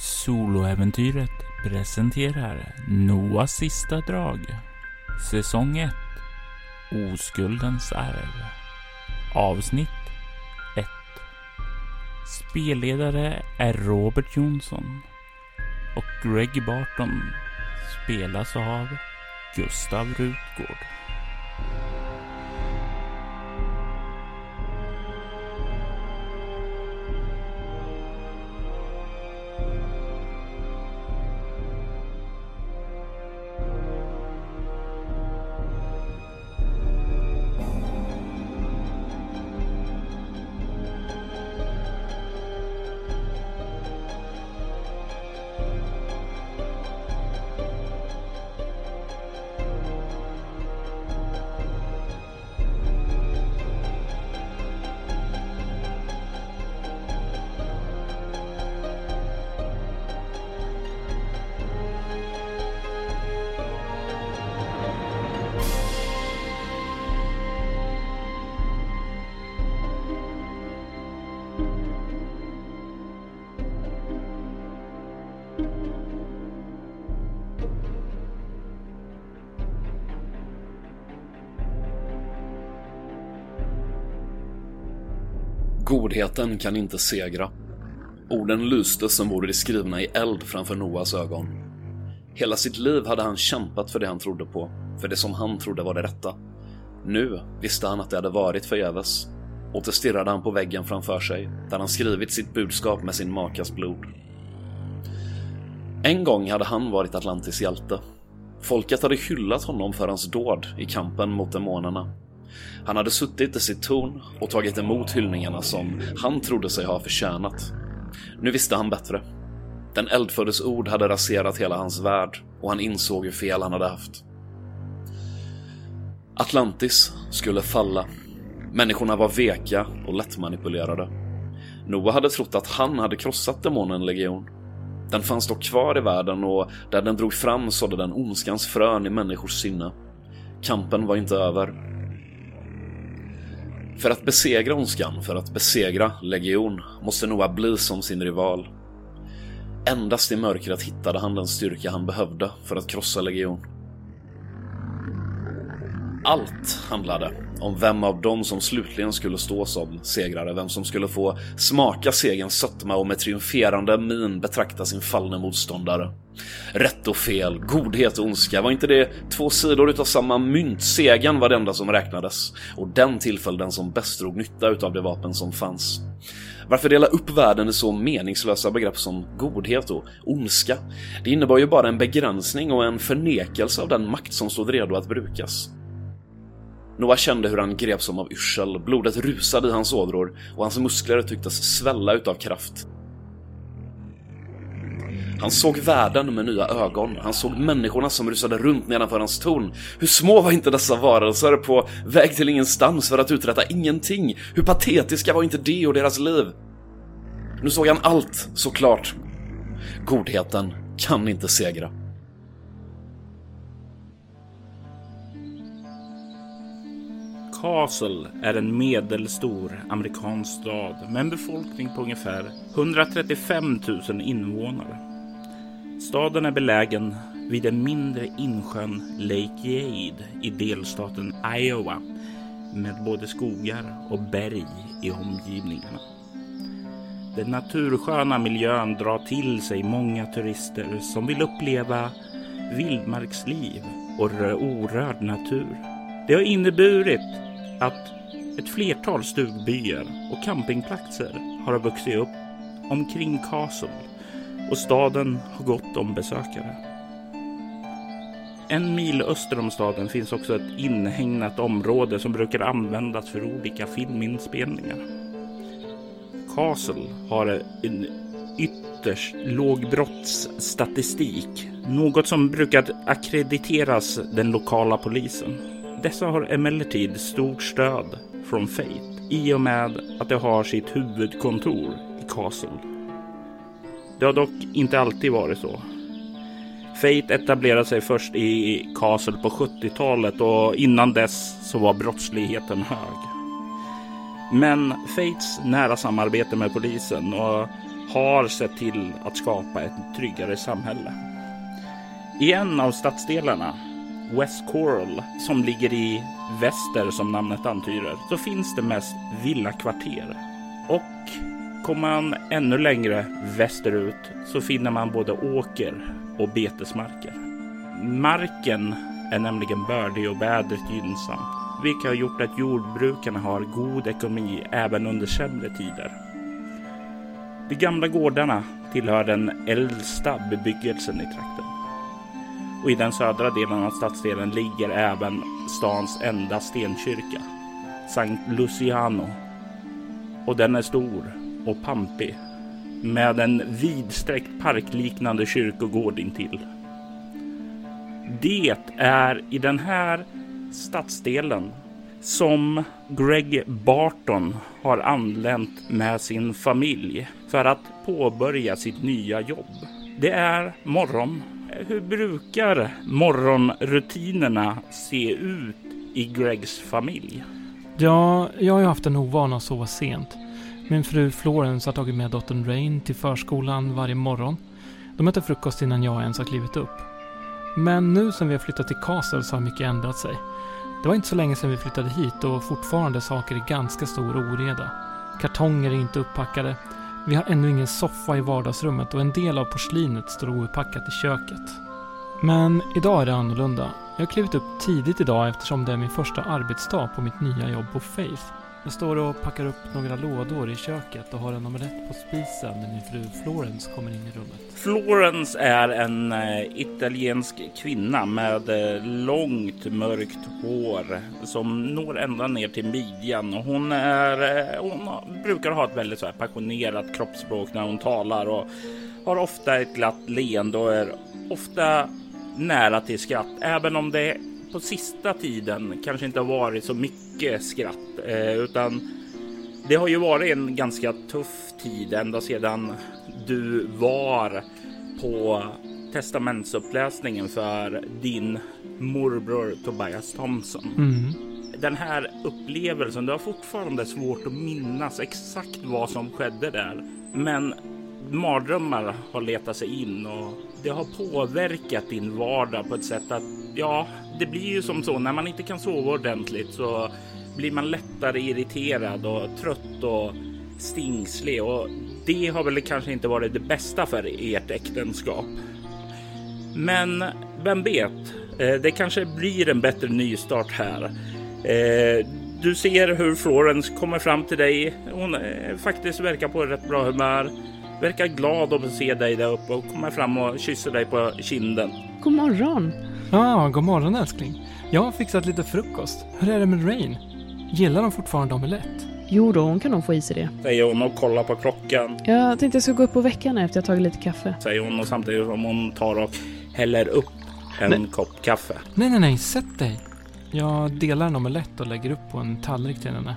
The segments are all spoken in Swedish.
Soloäventyret presenterar Noahs sista drag. Säsong 1. Oskuldens arv. Avsnitt 1. Spelledare är Robert Jonsson och Greg Barton spelas av Gustav Rutgård. Godheten kan inte segra. Orden lyste som vore de skrivna i eld framför Noas ögon. Hela sitt liv hade han kämpat för det han trodde på, för det som han trodde var det rätta. Nu visste han att det hade varit förgäves. Åter stirrade han på väggen framför sig, där han skrivit sitt budskap med sin makas blod. En gång hade han varit Atlantis hjälte. Folket hade hyllat honom för hans dåd i kampen mot demonerna han hade suttit i sitt torn och tagit emot hyllningarna som han trodde sig ha förtjänat. Nu visste han bättre. Den eldföddes ord hade raserat hela hans värld och han insåg hur fel han hade haft. Atlantis skulle falla. Människorna var veka och lättmanipulerade. Noah hade trott att han hade krossat demonen Legion. Den fanns dock kvar i världen och där den drog fram sådde den ondskans frön i människors sinne. Kampen var inte över för att besegra ondskan, för att besegra Legion, måste Noah bli som sin rival. Endast i mörkret hittade han den styrka han behövde för att krossa Legion. Allt handlade om vem av dem som slutligen skulle stå som segrare, vem som skulle få smaka segerns sötma och med triumferande min betrakta sin fallne motståndare. Rätt och fel, godhet och ondska, var inte det två sidor utav samma mynt? Segern var det enda som räknades och den tillföll den som bäst drog nytta utav det vapen som fanns. Varför dela upp världen i så meningslösa begrepp som godhet och ondska? Det innebar ju bara en begränsning och en förnekelse av den makt som stod redo att brukas. Noah kände hur han greps som av yrsel, blodet rusade i hans ådror och hans muskler tycktes svälla utav kraft. Han såg världen med nya ögon. Han såg människorna som rusade runt nedanför hans torn. Hur små var inte dessa varelser på väg till ingenstans för att uträtta ingenting? Hur patetiska var inte de och deras liv? Nu såg han allt, såklart. Godheten kan inte segra. Castle är en medelstor amerikansk stad med en befolkning på ungefär 135 000 invånare. Staden är belägen vid den mindre insjön Lake Yade i delstaten Iowa med både skogar och berg i omgivningarna. Den natursköna miljön drar till sig många turister som vill uppleva vildmarksliv och orörd natur. Det har inneburit att ett flertal stugbyar och campingplatser har vuxit upp omkring Castle och staden har gott om besökare. En mil öster om staden finns också ett inhägnat område som brukar användas för olika filminspelningar. Castle har en ytterst låg brottsstatistik, något som brukar akkrediteras den lokala polisen. Dessa har emellertid stort stöd från Fate i och med att de har sitt huvudkontor i Castle. Det har dock inte alltid varit så. Fate etablerade sig först i Castle på 70-talet och innan dess så var brottsligheten hög. Men Fates nära samarbete med polisen och har sett till att skapa ett tryggare samhälle. I en av stadsdelarna, West Coral, som ligger i väster som namnet antyder, så finns det mest villakvarter. Och kommer man ännu längre västerut så finner man både åker och betesmarker. Marken är nämligen bördig och vädret gynnsamt, vilket har gjort att jordbrukarna har god ekonomi även under sämre tider. De gamla gårdarna tillhör den äldsta bebyggelsen i trakten. Och i den södra delen av stadsdelen ligger även stans enda stenkyrka, Sankt Luciano. Och den är stor och pampig med en vidsträckt parkliknande kyrkogård intill. Det är i den här stadsdelen som Greg Barton har anlänt med sin familj för att påbörja sitt nya jobb. Det är morgon. Hur brukar morgonrutinerna se ut i Gregs familj? Ja, jag har ju haft en ovana att sova sent. Min fru Florence har tagit med dottern Rain till förskolan varje morgon. De äter frukost innan jag ens har klivit upp. Men nu sen vi har flyttat till Castle så har mycket ändrat sig. Det var inte så länge sedan vi flyttade hit och fortfarande saker i ganska stor oreda. Kartonger är inte upppackade. Vi har ännu ingen soffa i vardagsrummet och en del av porslinet står ouppackat i köket. Men idag är det annorlunda. Jag har klivit upp tidigt idag eftersom det är min första arbetsdag på mitt nya jobb på Faith. Jag står och packar upp några lådor i köket och har en omelett på spisen när min fru Florence kommer in i rummet. Florence är en eh, italiensk kvinna med eh, långt mörkt hår som når ända ner till midjan. Och hon, är, eh, hon brukar ha ett väldigt så här passionerat kroppsspråk när hon talar och har ofta ett glatt leende och är ofta nära till skratt. Även om det på sista tiden kanske inte har varit så mycket skratt eh, utan det har ju varit en ganska tuff tid ända sedan du var på testamentsuppläsningen för din morbror Tobias Thompson. Mm. Den här upplevelsen, du har fortfarande svårt att minnas exakt vad som skedde där. Men mardrömmar har letat sig in och det har påverkat din vardag på ett sätt att ja, det blir ju som så när man inte kan sova ordentligt så blir man lättare irriterad och trött och stingslig och det har väl kanske inte varit det bästa för ert äktenskap. Men vem vet? Eh, det kanske blir en bättre nystart här. Eh, du ser hur Florence kommer fram till dig. Hon eh, faktiskt verkar på rätt bra humör. Verkar glad att se dig där uppe och kommer fram och kysser dig på kinden. God morgon. Ja, god morgon älskling. Jag har fixat lite frukost. Hur är det med Rain? Gillar de fortfarande omelett? Jo då, hon kan nog få i sig det. Säger hon och kollar på klockan. Jag tänkte jag ska gå upp på veckan efter jag tagit lite kaffe. Säger hon och samtidigt som hon tar och häller upp en Men- kopp kaffe. Nej, nej, nej, sätt dig. Jag delar en omelett och lägger upp på en tallrik till henne.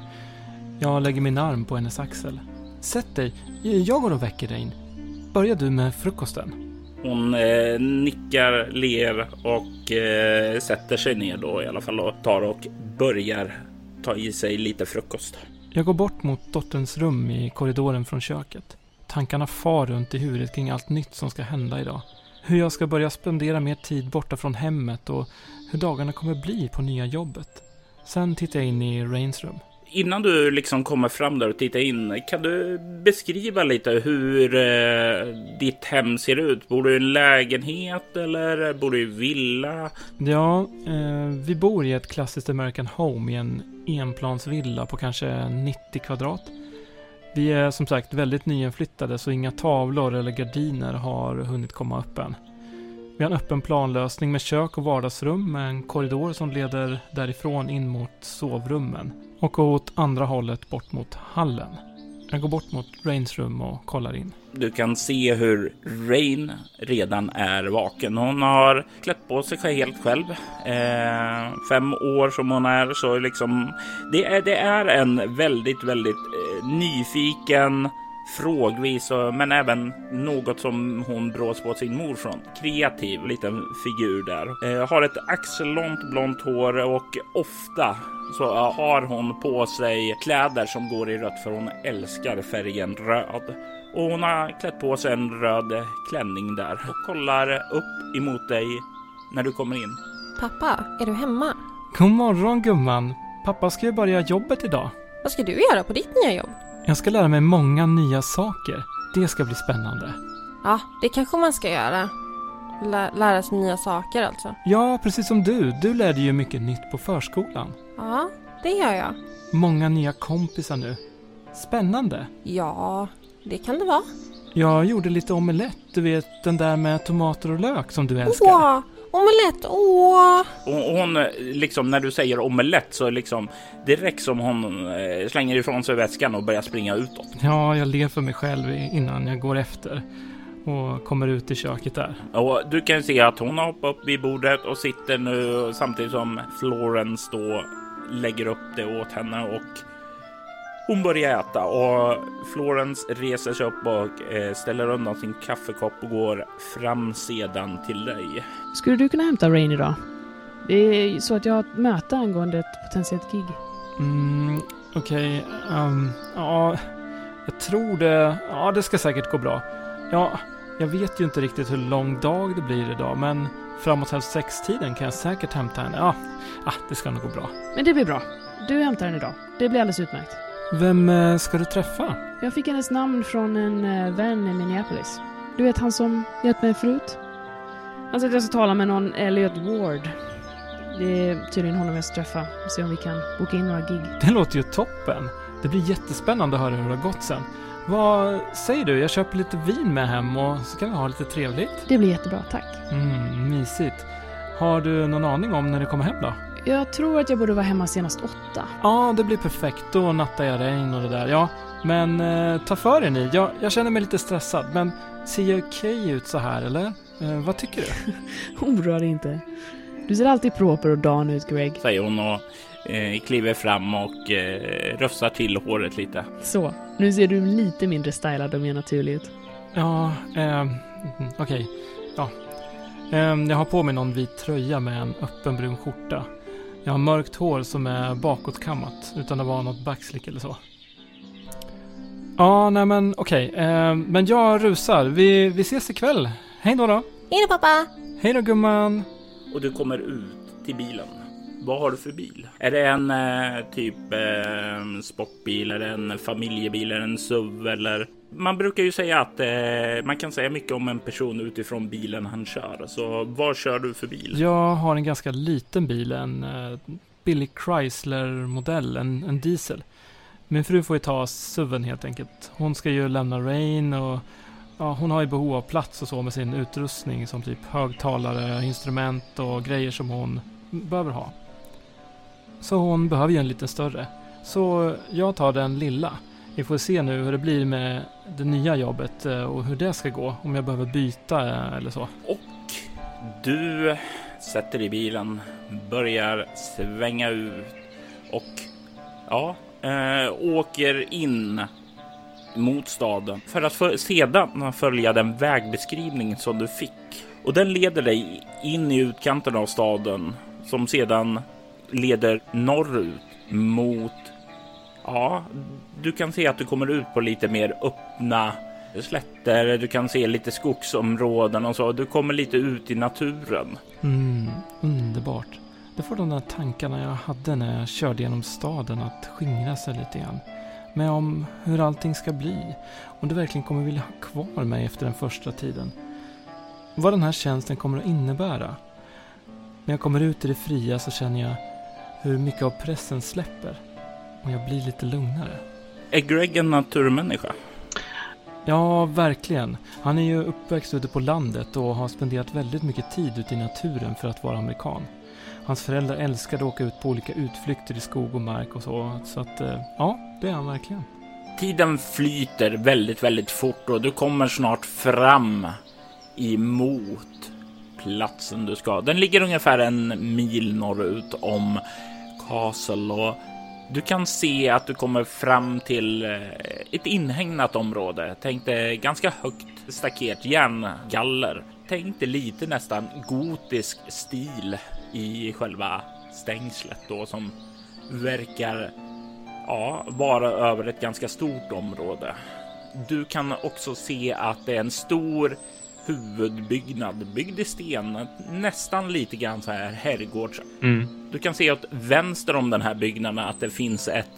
Jag lägger min arm på hennes axel. Sätt dig. Jag går och väcker Rain. Börjar du med frukosten? Hon eh, nickar, ler och eh, sätter sig ner då i alla fall och tar och börjar ta i sig lite frukost. Jag går bort mot dotterns rum i korridoren från köket. Tankarna far runt i huvudet kring allt nytt som ska hända idag. Hur jag ska börja spendera mer tid borta från hemmet och hur dagarna kommer bli på nya jobbet. Sen tittar jag in i Rains rum. Innan du liksom kommer fram där och tittar in, kan du beskriva lite hur eh, ditt hem ser ut? Bor du i en lägenhet eller bor du i villa? Ja, eh, vi bor i ett klassiskt American Home i en enplansvilla på kanske 90 kvadrat. Vi är som sagt väldigt nyinflyttade så inga tavlor eller gardiner har hunnit komma upp än. Vi har en öppen planlösning med kök och vardagsrum med en korridor som leder därifrån in mot sovrummen och åt andra hållet bort mot hallen. Jag går bort mot Rains rum och kollar in. Du kan se hur Rain redan är vaken. Hon har klätt på sig helt själv. Eh, fem år som hon är så liksom. Det är, det är en väldigt, väldigt eh, nyfiken frågvis, och, men även något som hon brås på sin mor från. Kreativ liten figur där. Eh, har ett axellångt blont hår och ofta så har hon på sig kläder som går i rött för hon älskar färgen röd. Och hon har klätt på sig en röd klänning där och kollar upp emot dig när du kommer in. Pappa, är du hemma? God morgon gumman. Pappa ska ju börja jobbet idag. Vad ska du göra på ditt nya jobb? Jag ska lära mig många nya saker. Det ska bli spännande. Ja, det kanske man ska göra. Lä lära sig nya saker alltså. Ja, precis som du. Du lärde ju mycket nytt på förskolan. Ja, det gör jag. Många nya kompisar nu. Spännande. Ja, det kan det vara. Jag gjorde lite omelett, du vet den där med tomater och lök som du älskar. Åh, omelett, åh! Och hon, liksom när du säger omelett så liksom direkt som hon eh, slänger ifrån sig väskan och börjar springa utåt. Ja, jag ler för mig själv innan jag går efter och kommer ut i köket där. Och du kan se att hon har hoppat upp vid bordet och sitter nu samtidigt som Florence då lägger upp det åt henne och hon börjar äta och Florence reser sig upp och eh, ställer undan sin kaffekopp och går fram sedan till dig. Skulle du kunna hämta Rain idag? Det är så att jag har ett möte angående ett potentiellt gig. Mm, okej. Okay, um, ja, jag tror det. Ja, det ska säkert gå bra. Ja, jag vet ju inte riktigt hur lång dag det blir idag, men framåt halv sex-tiden kan jag säkert hämta henne. Ja, ah, det ska nog gå bra. Men det blir bra. Du hämtar henne idag. Det blir alldeles utmärkt. Vem eh, ska du träffa? Jag fick hennes namn från en eh, vän i Minneapolis. Du vet han som hjälpt mig förut? Han sa att jag ska tala med någon Elliot Ward. Det är tydligen honom jag ska träffa. Se om vi kan boka in några gig. Det låter ju toppen. Det blir jättespännande att höra hur det har gått sen. Vad säger du? Jag köper lite vin med hem och så kan vi ha lite trevligt. Det blir jättebra, tack. Mm, mysigt. Har du någon aning om när du kommer hem då? Jag tror att jag borde vara hemma senast åtta. Ja, det blir perfekt. Då nattar jag regn och det där. Ja, men eh, ta för er ni. Jag, jag känner mig lite stressad, men ser jag okej okay ut så här eller? Eh, vad tycker du? Oroa dig inte. Du ser alltid proper och dan ut, Greg. Säger hon och eh, kliver fram och eh, rufsar till håret lite. Så, nu ser du lite mindre stylad och mer naturlig ut. Ja, eh, okej. Okay. Ja. Eh, jag har på mig någon vit tröja med en öppen brun skjorta. Jag har mörkt hår som är bakåtkammat utan att vara något backslick eller så. Ja, nej men okej. Okay. Eh, men jag rusar. Vi, vi ses ikväll. Hej då då. Hej då pappa. Hej då gumman. Och du kommer ut till bilen. Vad har du för bil? Är det en eh, typ eh, sportbil? Är det en familjebil? Är det en SUV? Eller? Man brukar ju säga att eh, man kan säga mycket om en person utifrån bilen han kör. Så vad kör du för bil? Jag har en ganska liten bil. En eh, billig Chrysler-modell. En, en diesel. Min fru får ju ta SUVen helt enkelt. Hon ska ju lämna Rain och ja, hon har ju behov av plats och så med sin utrustning som typ högtalare, instrument och grejer som hon behöver ha. Så hon behöver ju en lite större. Så jag tar den lilla. Vi får se nu hur det blir med det nya jobbet eh, och hur det ska gå. Om jag behöver byta eh, eller så. Och du sätter i bilen, börjar svänga ut och ja, äh, åker in mot staden för att för, sedan följa den vägbeskrivning som du fick. Och den leder dig in i utkanten av staden som sedan leder norrut mot Ja, du kan se att du kommer ut på lite mer öppna slätter. Du kan se lite skogsområden och så. Du kommer lite ut i naturen. Mm, underbart. Det får de där tankarna jag hade när jag körde genom staden att skingra sig lite grann. Men om hur allting ska bli. Om du verkligen kommer vilja ha kvar mig efter den första tiden. Vad den här tjänsten kommer att innebära. När jag kommer ut i det fria så känner jag hur mycket av pressen släpper. Och jag blir lite lugnare. Är Greg en naturmänniska? Ja, verkligen. Han är ju uppväxt ute på landet och har spenderat väldigt mycket tid ute i naturen för att vara amerikan. Hans föräldrar älskade att åka ut på olika utflykter i skog och mark och så. Så att, eh, ja, det är han verkligen. Tiden flyter väldigt, väldigt fort och du kommer snart fram emot platsen du ska. Den ligger ungefär en mil norrut om Castle och du kan se att du kommer fram till eh, ett inhägnat område. Tänk dig ganska högt staket, järngaller. Tänk dig lite nästan gotisk stil i själva stängslet då som verkar ja, vara över ett ganska stort område. du kan också se att det är en stor huvudbyggnad byggd i sten, nästan lite grann så här herrgårds. Mm. Du kan se åt vänster om den här byggnaden att det finns ett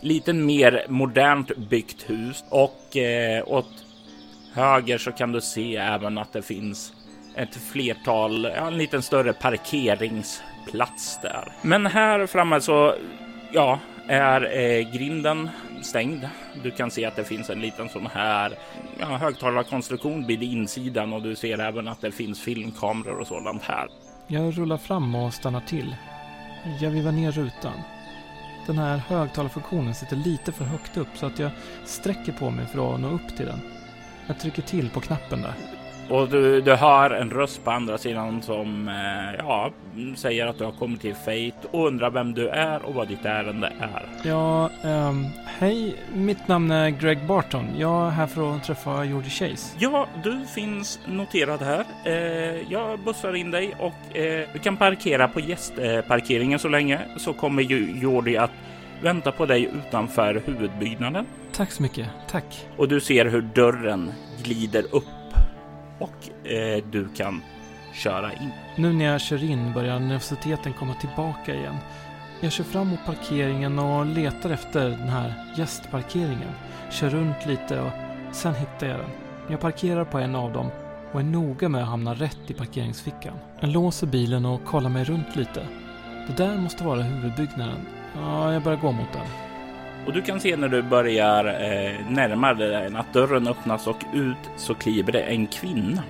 lite mer modernt byggt hus och eh, åt höger så kan du se även att det finns ett flertal, ja, en liten större parkeringsplats där. Men här framme så, ja, är eh, grinden stängd. Du kan se att det finns en liten sån här ja, högtalarkonstruktion vid insidan och du ser även att det finns filmkameror och sådant här. Jag rullar fram och stannar till. Jag vivar ner rutan. Den här högtalarfunktionen sitter lite för högt upp så att jag sträcker på mig för att nå upp till den. Jag trycker till på knappen där. Och du, du hör en röst på andra sidan som eh, ja, säger att du har kommit till Fate och undrar vem du är och vad ditt ärende är. Ja, ehm, hej. Mitt namn är Greg Barton. Jag är här för att träffa Georgie Chase. Ja, du finns noterad här. Eh, jag bussar in dig och eh, du kan parkera på gästparkeringen så länge så kommer ju Jordi att vänta på dig utanför huvudbyggnaden Tack så mycket. Tack. och du ser hur dörren glider upp och eh, du kan köra in. Nu när jag kör in börjar nervositeten komma tillbaka igen. Jag kör fram mot parkeringen och letar efter den här gästparkeringen. Kör runt lite och sen hittar jag den. Jag parkerar på en av dem och är noga med att hamna rätt i parkeringsfickan. Jag låser bilen och kollar mig runt lite. Det där måste vara huvudbyggnaden. Ja, jag börjar gå mot den. Och du kan se när du börjar eh, närma dig den att dörren öppnas och ut så kliver det en kvinna.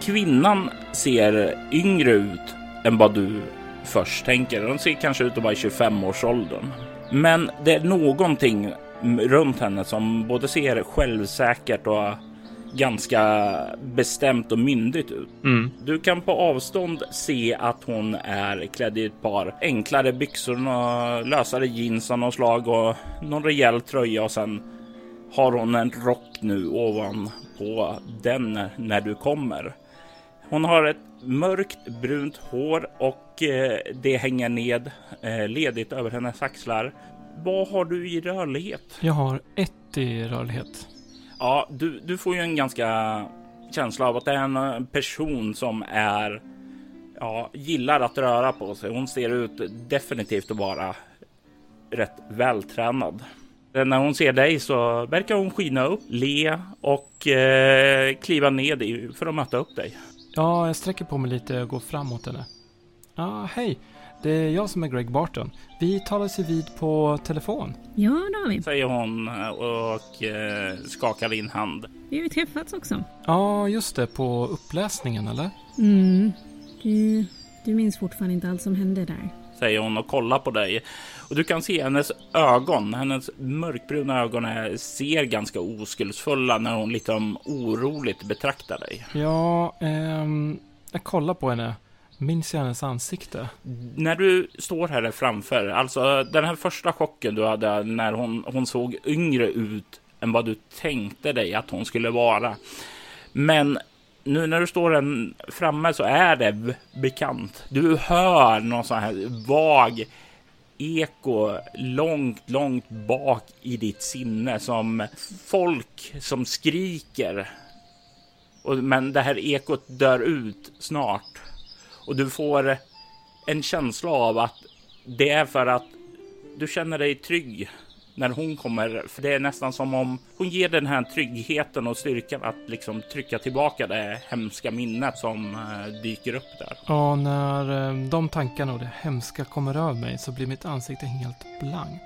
Kvinnan ser yngre ut än vad du först tänker. Hon ser kanske ut att vara i 25-årsåldern. Men det är någonting runt henne som både ser självsäkert och ganska bestämt och myndigt ut. Mm. Du kan på avstånd se att hon är klädd i ett par enklare byxor, och lösare jeans av något slag och någon rejäl tröja och sen har hon en rock nu ovanpå den när du kommer. Hon har ett mörkt brunt hår och eh, det hänger ned eh, ledigt över hennes axlar. Vad har du i rörlighet? Jag har ett i rörlighet. Ja, du, du får ju en ganska känsla av att det är en eh, person som är ja, gillar att röra på sig. Hon ser ut definitivt att vara rätt vältränad. När hon ser dig så verkar hon skina upp, le och eh, kliva ned för att möta upp dig. Ja, jag sträcker på mig lite och går fram mot henne. Ja, hej. Det är jag som är Greg Barton. Vi talades ju vid på telefon. Ja, det har vi. Säger hon eh, och eh, skakar din hand. Vi har ju träffats också. Ja, just det. På uppläsningen, eller? Mm. Du, du minns fortfarande inte allt som hände där. säger hon och kollar på dig. Och du kan se hennes ögon, hennes mörkbruna ögon är, ser ganska oskuldsfulla när hon lite om oroligt betraktar dig. Ja, ehm, jag kollar på henne. Minns jag hennes ansikte? När du står här framför, alltså den här första chocken du hade när hon, hon såg yngre ut än vad du tänkte dig att hon skulle vara. Men nu när du står här framme så är det bekant. Du hör någon sån här vag eko långt, långt bak i ditt sinne som folk som skriker. Men det här ekot dör ut snart och du får eh, en känsla av att det är för att du känner dig trygg när hon kommer. För det är nästan som om hon ger den här tryggheten och styrkan att liksom trycka tillbaka det hemska minnet som eh, dyker upp där. Ja, när eh, de tankarna och det hemska kommer över mig så blir mitt ansikte helt blankt.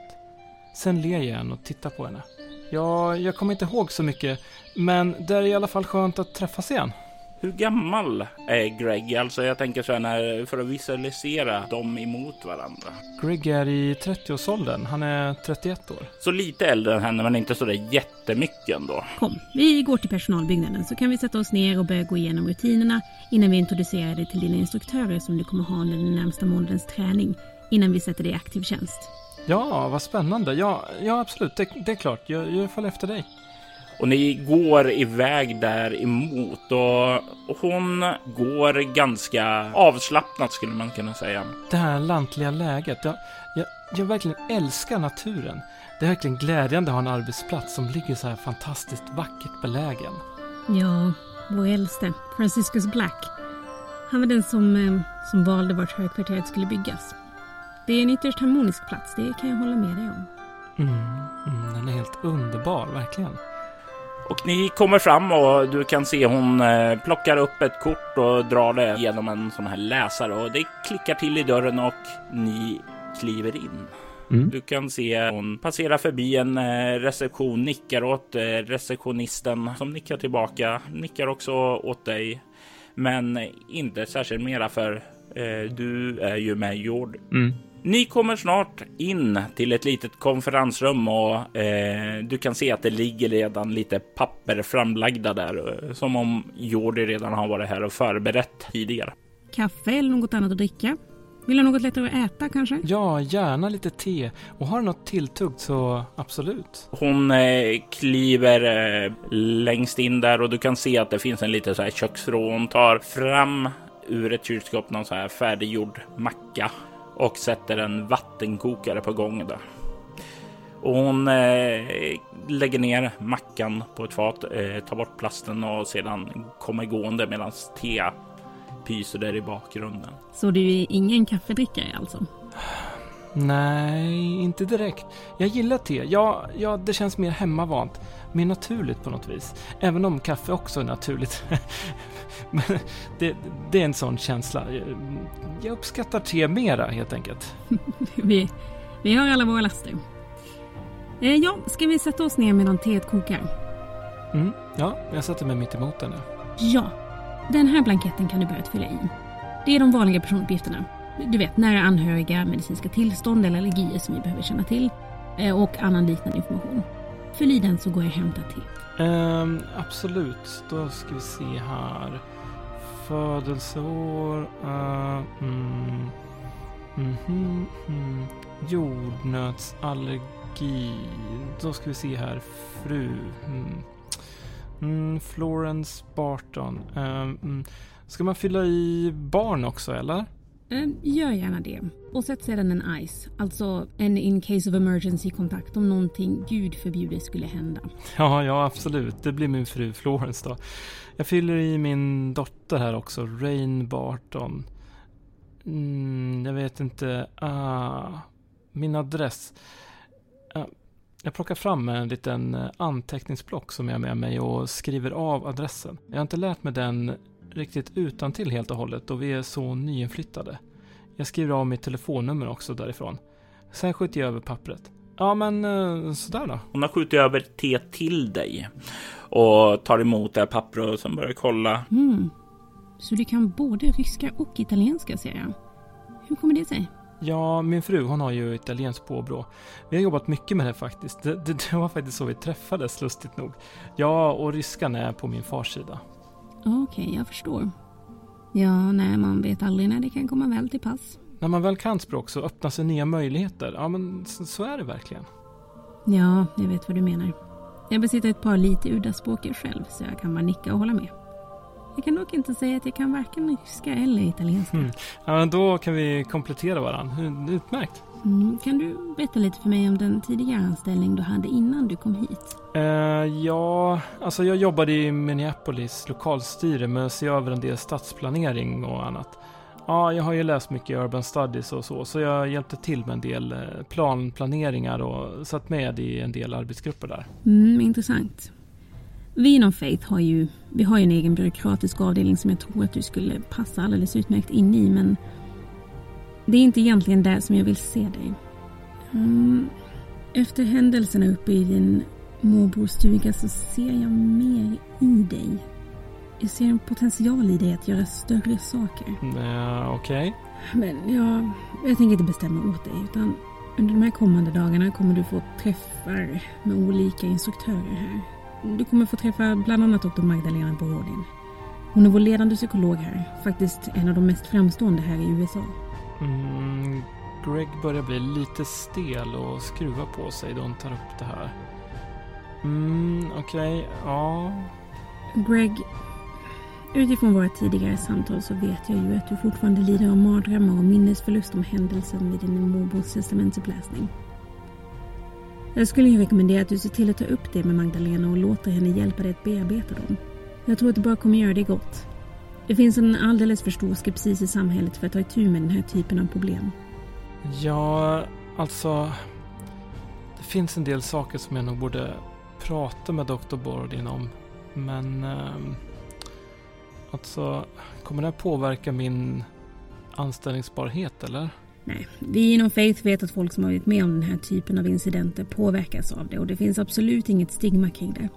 Sen ler jag igen och tittar på henne. Ja, jag kommer inte ihåg så mycket, men det är i alla fall skönt att träffas igen. Hur gammal är Greg? Alltså jag tänker så här när, för att visualisera dem emot varandra. Greg är i 30-årsåldern. Han är 31 år. Så lite äldre än henne men inte så där jättemycket ändå. Kom, vi går till personalbyggnaden så kan vi sätta oss ner och börja gå igenom rutinerna innan vi introducerar dig till dina instruktörer som du kommer ha under den närmsta månadens träning innan vi sätter dig i aktiv tjänst. Ja, vad spännande. Ja, ja absolut. Det, det är klart. Jag, jag följer efter dig. Och ni går iväg där emot och hon går ganska avslappnat skulle man kunna säga. Det här lantliga läget. Jag, jag, jag verkligen älskar naturen. Det är verkligen glädjande att ha en arbetsplats som ligger så här fantastiskt vackert belägen. Ja, vår äldste, Franciscus Black. Han var den som, eh, som valde vart högkvarteret skulle byggas. Det är en ytterst harmonisk plats, det kan jag hålla med dig om. Mm, mm, den är helt underbar, verkligen. Och ni kommer fram och du kan se hon eh, plockar upp ett kort och drar det genom en sån här läsare och det klickar till i dörren och ni kliver in. Mm. Du kan se hon passera förbi en eh, reception, nickar åt eh, receptionisten som nickar tillbaka, nickar också åt dig. Men inte särskilt mera för eh, du är ju med Jord. Mm. Ni kommer snart in till ett litet konferensrum och eh, du kan se att det ligger redan lite papper framlagda där. eh, Som om Jordi redan har varit här och förberett tidigare. Kaffe eller något annat att dricka? Vill du ha något lättare att äta kanske? Ja, gärna lite te. Och har du något tilltugg så absolut. Hon eh, kliver eh, längst in där och du kan se att det finns en liten så här. Hon tar fram ur ett kylskåp någon så här färdiggjord macka och sätter en vattenkokare på gång där. Och hon eh, lägger ner mackan på ett fat, eh, tar bort plasten och sedan kommer gående medan te pyser där i bakgrunden. Så du är ingen kaffedrickare alltså? Nej, inte direkt. Jag gillar te. Ja, ja, det känns mer hemmavant. Mer naturligt på något vis. Även om kaffe också är naturligt. Men det, det är en sån känsla. Jag uppskattar te mera helt enkelt. vi, vi har alla våra laster. Eh, ja, ska vi sätta oss ner medan teet kokar? Mm, ja, jag sätter mig mitt emot henne. Ja, den här blanketten kan du börja fylla i. Det är de vanliga personuppgifterna. Du vet, nära anhöriga, medicinska tillstånd eller allergier som vi behöver känna till eh, och annan liknande information. Fyll i den så går jag och hämtar te. Um, absolut. Då ska vi se här. Födelseår. Uh, mm, mm, mm, jordnötsallergi. Då ska vi se här. Fru. Mm. Mm, Florence Barton. Um, mm. Ska man fylla i barn också eller? Eh, gör gärna det. Och sätt sedan en ICE, alltså en in case of emergency kontakt om någonting gud förbjude skulle hända. Ja, ja absolut. Det blir min fru Florence då. Jag fyller i min dotter här också, Rain Barton. Mm, jag vet inte. Ah, min adress. Ah, jag plockar fram en liten eh, anteckningsblock som jag har med mig och skriver av adressen. Jag har inte lärt mig den riktigt utan till helt och hållet och vi är så nyinflyttade. Jag skriver av mitt telefonnummer också därifrån. Sen skjuter jag över pappret. Ja men eh, sådär då. Hon har skjutit över te till dig och tar emot det här pappret och sen börjar kolla. Mm. Så du kan både ryska och italienska ser jag. Hur kommer det sig? Ja, min fru hon har ju italienskt påbrå. Vi har jobbat mycket med det faktiskt. Det, det, det var faktiskt så vi träffades lustigt nog. Ja, och ryskan är på min fars sida. Okej, jag förstår. Ja, nej, man vet aldrig när det kan komma väl till pass. När man väl kan språk så öppnar sig nya möjligheter. Ja, men så, så är det verkligen. Ja, jag vet vad du menar. Jag besitter ett par lite udda språk själv, så jag kan bara nicka och hålla med. Jag kan dock inte säga att jag kan varken ryska eller italienska. Mm. Ja, men då kan vi komplettera varandra. Utmärkt. Mm, kan du berätta lite för mig om den tidigare anställning du hade innan du kom hit? Eh, ja, alltså jag jobbade i Minneapolis lokalstyre med att se över en del stadsplanering och annat. Ja, jag har ju läst mycket urban studies och så, så jag hjälpte till med en del eh, planplaneringar och satt med i en del arbetsgrupper där. Mm, intressant. Vi inom Faith har ju, vi har ju en egen byråkratisk avdelning som jag tror att du skulle passa alldeles utmärkt in i, men det är inte egentligen där som jag vill se dig. Mm, efter händelserna uppe i din morbrors stuga så ser jag mer i dig. Jag ser en potential i dig att göra större saker. Uh, Okej. Men jag, jag tänker inte bestämma åt dig utan under de här kommande dagarna kommer du få träffar med olika instruktörer här. Du kommer få träffa bland annat Dr. Magdalena Borodin. Hon är vår ledande psykolog här, faktiskt en av de mest framstående här i USA. Mm, Greg börjar bli lite stel och skruva på sig då hon tar upp det här. Mm, okej, ja. Greg, Utifrån våra tidigare samtal så vet jag ju att du fortfarande lider av mardrömmar och minnesförlust om händelsen vid din morbors testamentsuppläsning. Jag skulle ju rekommendera att du ser till att ta upp det med Magdalena och låter henne hjälpa dig att bearbeta dem. Jag tror att det bara kommer göra dig gott. Det finns en alldeles för stor skepsis i samhället för att ta itu med den här typen av problem. Ja, alltså... Det finns en del saker som jag nog borde prata med Dr. Borodin om. Men... Eh, alltså, kommer det här påverka min anställningsbarhet eller? Nej, vi inom Faith vet att folk som har varit med om den här typen av incidenter påverkas av det och det finns absolut inget stigma kring det.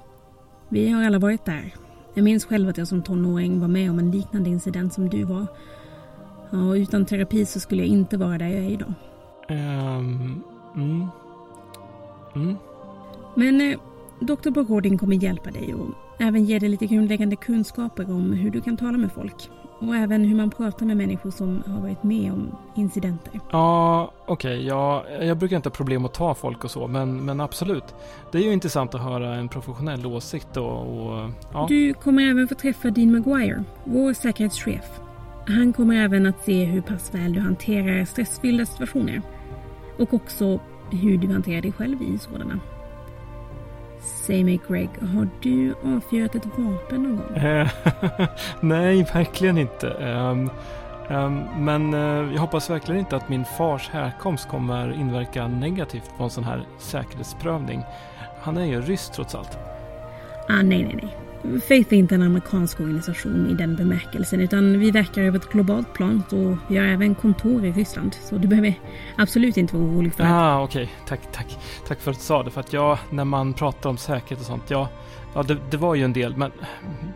Vi har alla varit där. Jag minns själv att jag som tonåring var med om en liknande incident som du var. Ja, och utan terapi så skulle jag inte vara där jag är idag. Um, mm. Mm. Men eh, Dr. Borodin kommer hjälpa dig och även ge dig lite grundläggande kunskaper om hur du kan tala med folk. Och även hur man pratar med människor som har varit med om incidenter. Ja, okej. Okay, ja, jag brukar inte ha problem att ta folk och så, men, men absolut. Det är ju intressant att höra en professionell åsikt och, och ja. Du kommer även få träffa Dean Maguire, vår säkerhetschef. Han kommer även att se hur pass väl du hanterar stressfyllda situationer. Och också hur du hanterar dig själv i sådana. Säg mig Greg, har du avfyrat ett vapen någon gång? Nej, verkligen inte. Um, um, men uh, jag hoppas verkligen inte att min fars härkomst kommer inverka negativt på en sån här säkerhetsprövning. Han är ju ryss trots allt. Ah, nej, nej, nej. Faith är inte en amerikansk organisation i den bemärkelsen utan vi verkar över ett globalt plan och vi har även kontor i Ryssland. Så du behöver absolut inte vara orolig för det. Ah, okej. Okay. Tack, tack. Tack för att du sa det. För att jag, när man pratar om säkerhet och sånt, ja, ja det, det, var ju en del, men,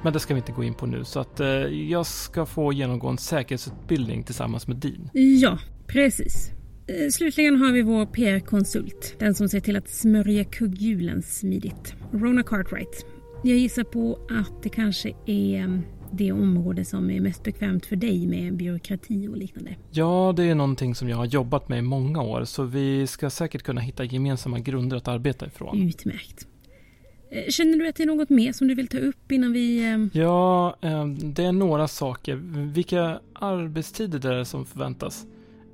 men det ska vi inte gå in på nu. Så att eh, jag ska få genomgå en säkerhetsutbildning tillsammans med Dean. Ja, precis. Eh, slutligen har vi vår PR-konsult, den som ser till att smörja kugghjulen smidigt. Rona Cartwright. Jag gissar på att det kanske är mm, det område som är mest bekvämt för dig med byråkrati och liknande. Ja, det är någonting som jag har jobbat med i många år så vi ska säkert kunna hitta gemensamma grunder att arbeta ifrån. Utmärkt. Eh, känner du att det är något mer som du vill ta upp innan vi... Mm? Ja, eh, det är några saker. Vilka arbetstider är det som förväntas?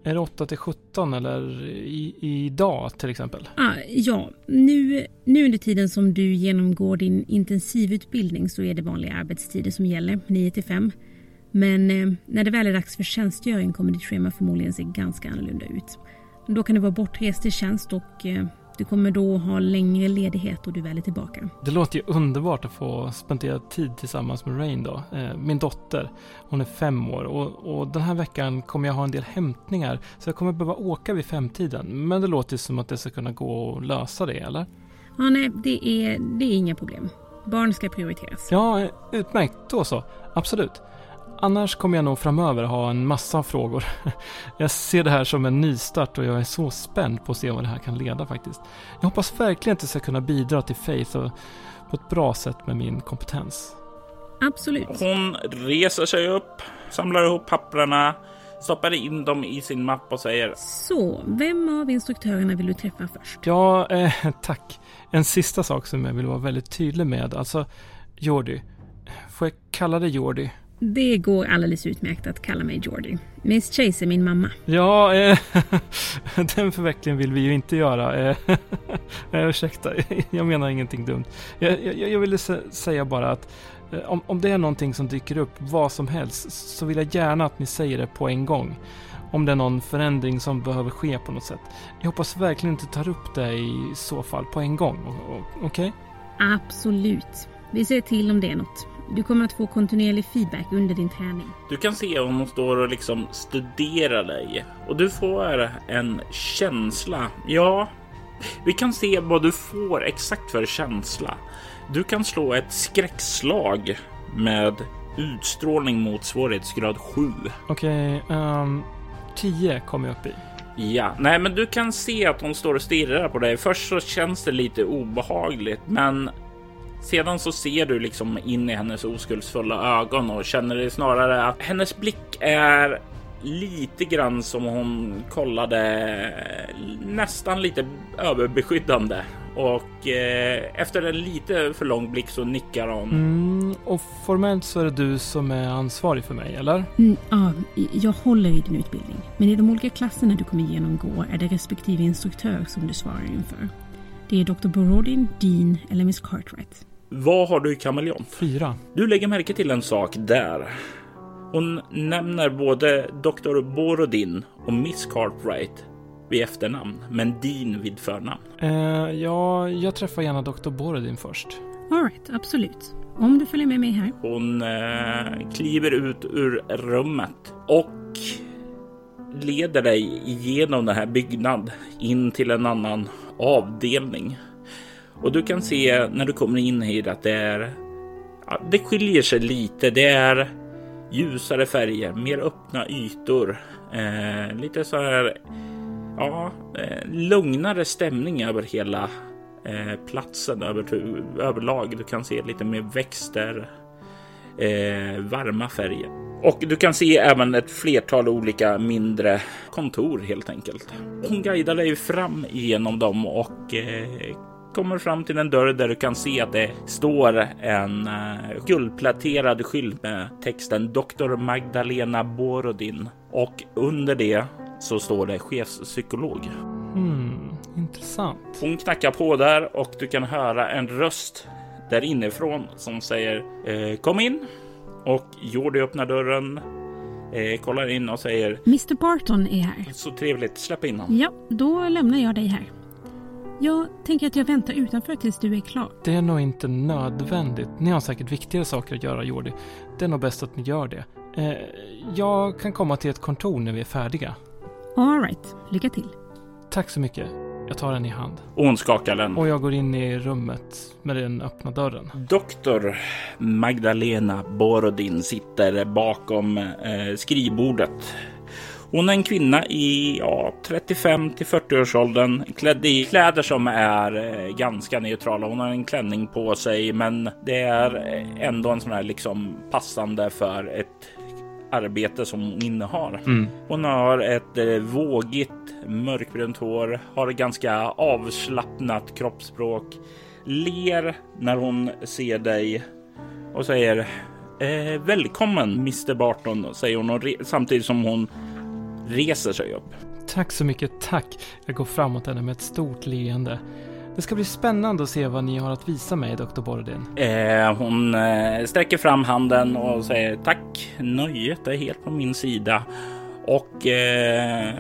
Är det 8 till 17 eller i, idag till exempel? Ah, ja, nu, nu under tiden som du genomgår din intensivutbildning så är det vanliga arbetstider som gäller, 9 till 5. Men eh, när det väl är dags för tjänstgöring kommer ditt schema förmodligen se ganska annorlunda ut. Då kan du vara bortrest i tjänst och eh, du kommer då ha längre ledighet och du väl är tillbaka. Det låter ju underbart att få spendera tid tillsammans med Rain då. Eh, min dotter, hon är fem år och, och den här veckan kommer jag ha en del hämtningar så jag kommer behöva åka vid femtiden. Men det låter som att det ska kunna gå att lösa det, eller? Ja, nej, det är, det är inga problem. Barn ska prioriteras. Ja, utmärkt. Då så. Absolut. Annars kommer jag nog framöver ha en massa frågor. Jag ser det här som en nystart och jag är så spänd på att se vad det här kan leda faktiskt. Jag hoppas verkligen att jag ska kunna bidra till Faith och på ett bra sätt med min kompetens. Absolut. Hon reser sig upp, samlar ihop papperna, stoppar in dem i sin mapp och säger Så, vem av instruktörerna vill du träffa först? Ja, eh, tack. En sista sak som jag vill vara väldigt tydlig med, alltså Jordi. Får jag kalla dig Jordi? Det går alldeles utmärkt att kalla mig Georgie. Miss Chase är min mamma. Ja, eh, den förvecklingen vill vi ju inte göra. Eh, eh, ursäkta, jag menar ingenting dumt. Jag, jag, jag ville säga bara att eh, om, om det är någonting som dyker upp, vad som helst, så vill jag gärna att ni säger det på en gång. Om det är någon förändring som behöver ske på något sätt. Jag hoppas verkligen inte tar upp det i så fall på en gång. Okej? Okay? Absolut. Vi ser till om det är något. Du kommer att få kontinuerlig feedback under din träning. Du kan se om hon står och liksom studerar dig och du får en känsla. Ja, vi kan se vad du får exakt för känsla. Du kan slå ett skräckslag med utstrålning mot svårighetsgrad 7. Okej, okay, um, 10 kommer jag upp i. Ja, nej, men du kan se att hon står och stirrar på dig. Först så känns det lite obehagligt, men sedan så ser du liksom in i hennes oskuldsfulla ögon och känner det snarare att hennes blick är lite grann som hon kollade nästan lite överbeskyddande och eh, efter en lite för lång blick så nickar hon. Mm, och formellt så är det du som är ansvarig för mig, eller? Mm, ja, jag håller i din utbildning. Men i de olika klasserna du kommer genomgå är det respektive instruktör som du svarar inför. Det är Dr. Borodin, Dean eller Miss Cartwright. Vad har du i kameleont? Fyra. Du lägger märke till en sak där. Hon nämner både Dr. Borodin och Miss Cartwright vid efternamn, men Dean vid förnamn. Eh, ja, jag träffar gärna Dr. Borodin först. Alright, absolut. Om du följer med mig här. Hon eh, kliver ut ur rummet och leder dig igenom den här byggnaden in till en annan avdelning. Och du kan se när du kommer in hit att det är ja, det skiljer sig lite. Det är ljusare färger, mer öppna ytor, eh, lite så här ja, eh, lugnare stämning över hela eh, platsen över, överlag. Du kan se lite mer växter, eh, varma färger. Och du kan se även ett flertal olika mindre kontor helt enkelt. Hon guidar dig fram genom dem och eh, kommer fram till en dörr där du kan se att det står en uh, guldpläterad skylt med texten Dr. Magdalena Borodin och under det så står det chefspsykolog. Hmm, intressant. Hon knackar på där och du kan höra en röst där inifrån som säger eh, kom in och Jordi öppnar dörren, eh, kollar in och säger Mr Barton är här. Så trevligt, släpp in honom. Ja, då lämnar jag dig här. Jag tänker att jag väntar utanför tills du är klar. Det är nog inte nödvändigt. Ni har säkert viktigare saker att göra, Jordi. Det är nog bäst att ni gör det. Eh, jag kan komma till ett kontor när vi är färdiga. Alright, lycka till. Tack så mycket. Jag tar den i hand. Och hon skakar den. Och jag går in i rummet med den öppna dörren. Doktor Magdalena Borodin sitter bakom eh, skrivbordet. Hon är en kvinna i ja, 35 till 40 årsåldern klädd i kläder som är eh, ganska neutrala. Hon har en klänning på sig, men det är ändå en sån här liksom passande för ett arbete som hon innehar. Mm. Hon har ett eh, vågigt mörkbrunt hår, har ett ganska avslappnat kroppsspråk, ler när hon ser dig och säger eh, välkommen Mr Barton, säger hon samtidigt som hon reser sig upp. Tack så mycket, tack. Jag går framåt henne med ett stort leende. Det ska bli spännande att se vad ni har att visa mig, Dr. Borodin. Eh, hon eh, sträcker fram handen och säger tack. Nöjet är helt på min sida och eh,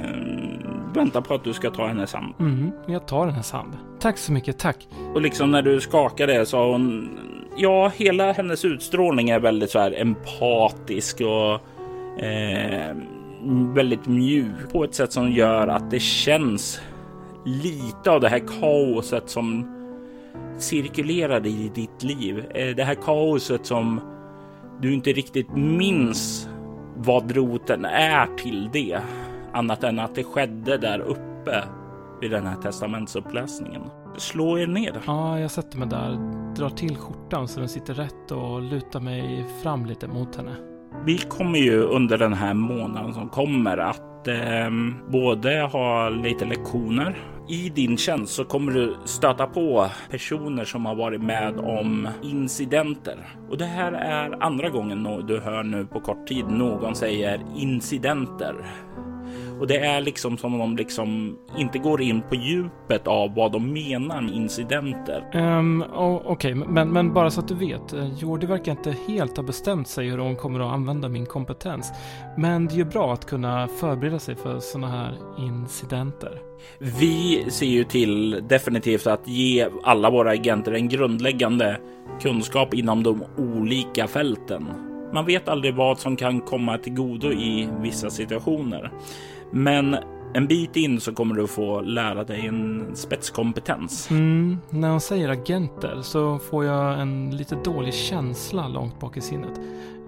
väntar på att du ska ta hennes hand. Mm, jag tar hennes hand. Tack så mycket, tack. Och liksom när du skakar det så har hon, ja, hela hennes utstrålning är väldigt så här empatisk och eh, väldigt mjuk på ett sätt som gör att det känns lite av det här kaoset som cirkulerade i ditt liv. Eh, det här kaoset som du inte riktigt minns vad roten är till det. Annat än att det skedde där uppe vid den här testamentsuppläsningen. Slå er ner. Ja, jag sätter mig där, drar till skjortan så den sitter rätt och lutar mig fram lite mot henne. Vi kommer ju under den här månaden som kommer att eh, både ha lite lektioner. I din tjänst så kommer du stöta på personer som har varit med om incidenter. Och det här är andra gången du hör nu på kort tid någon säger incidenter. Och det är liksom som om de liksom inte går in på djupet av vad de menar med incidenter. Um, Okej, okay. men, men bara så att du vet. Eh, Jordi verkar inte helt ha bestämt sig hur hon kommer att använda min kompetens. Men det är ju bra att kunna förbereda sig för sådana här incidenter. Vi ser ju till definitivt att ge alla våra agenter en grundläggande kunskap inom de olika fälten. Man vet aldrig vad som kan komma till godo i vissa situationer. Men en bit in så kommer du få lära dig en spetskompetens. Mm, när hon säger agenter så får jag en lite dålig känsla långt bak i sinnet.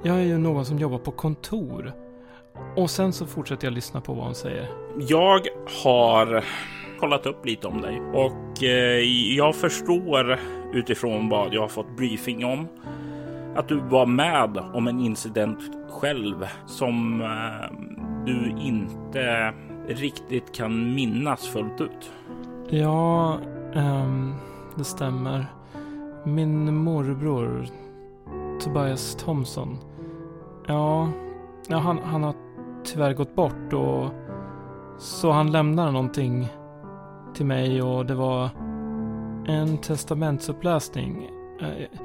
Jag är ju någon som jobbar på kontor. Och sen så fortsätter jag lyssna på vad hon säger. Jag har kollat upp lite om dig och eh, jag förstår utifrån vad jag har fått briefing om att du var med om en incident själv som eh, du inte riktigt kan minnas fullt ut. Ja, um, det stämmer. Min morbror, Tobias Thomson. Ja, ja han, han har tyvärr gått bort och så han lämnade någonting till mig och det var en testamentsuppläsning. Eh,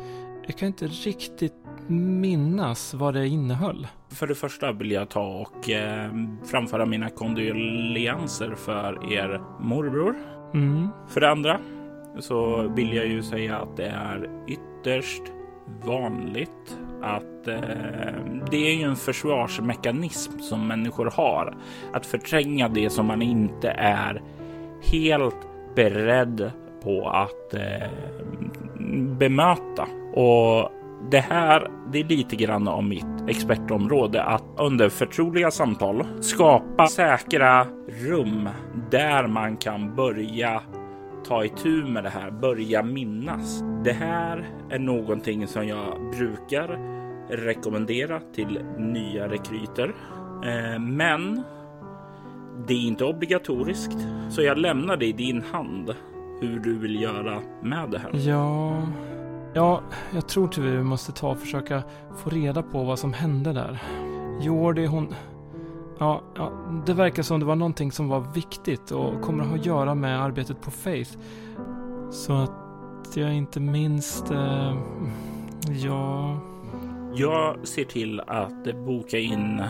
jag, kan inte riktigt minnas vad det innehöll. För det första vill jag ta och eh, framföra mina kondolenser för er morbror. Mm. För det andra så vill jag ju säga att det är ytterst vanligt att eh, det är ju en försvarsmekanism som människor har. Att förtränga det som man inte är helt beredd på att eh, bemöta. Och det här, det är lite grann om mitt expertområde att under förtroliga samtal skapa säkra rum där man kan börja ta itu med det här, börja minnas. Det här är någonting som jag brukar rekommendera till nya rekryter. Eh, men det är inte obligatoriskt, så jag lämnar det i din hand hur du vill göra med det här. Ja, ja, jag tror tyvärr vi måste ta och försöka få reda på vad som hände där. Jordi, hon... Ja, ja, det verkar som det var någonting som var viktigt och kommer att ha att göra med arbetet på Faith. Så att jag inte minst... Eh, ja... Jag ser till att boka in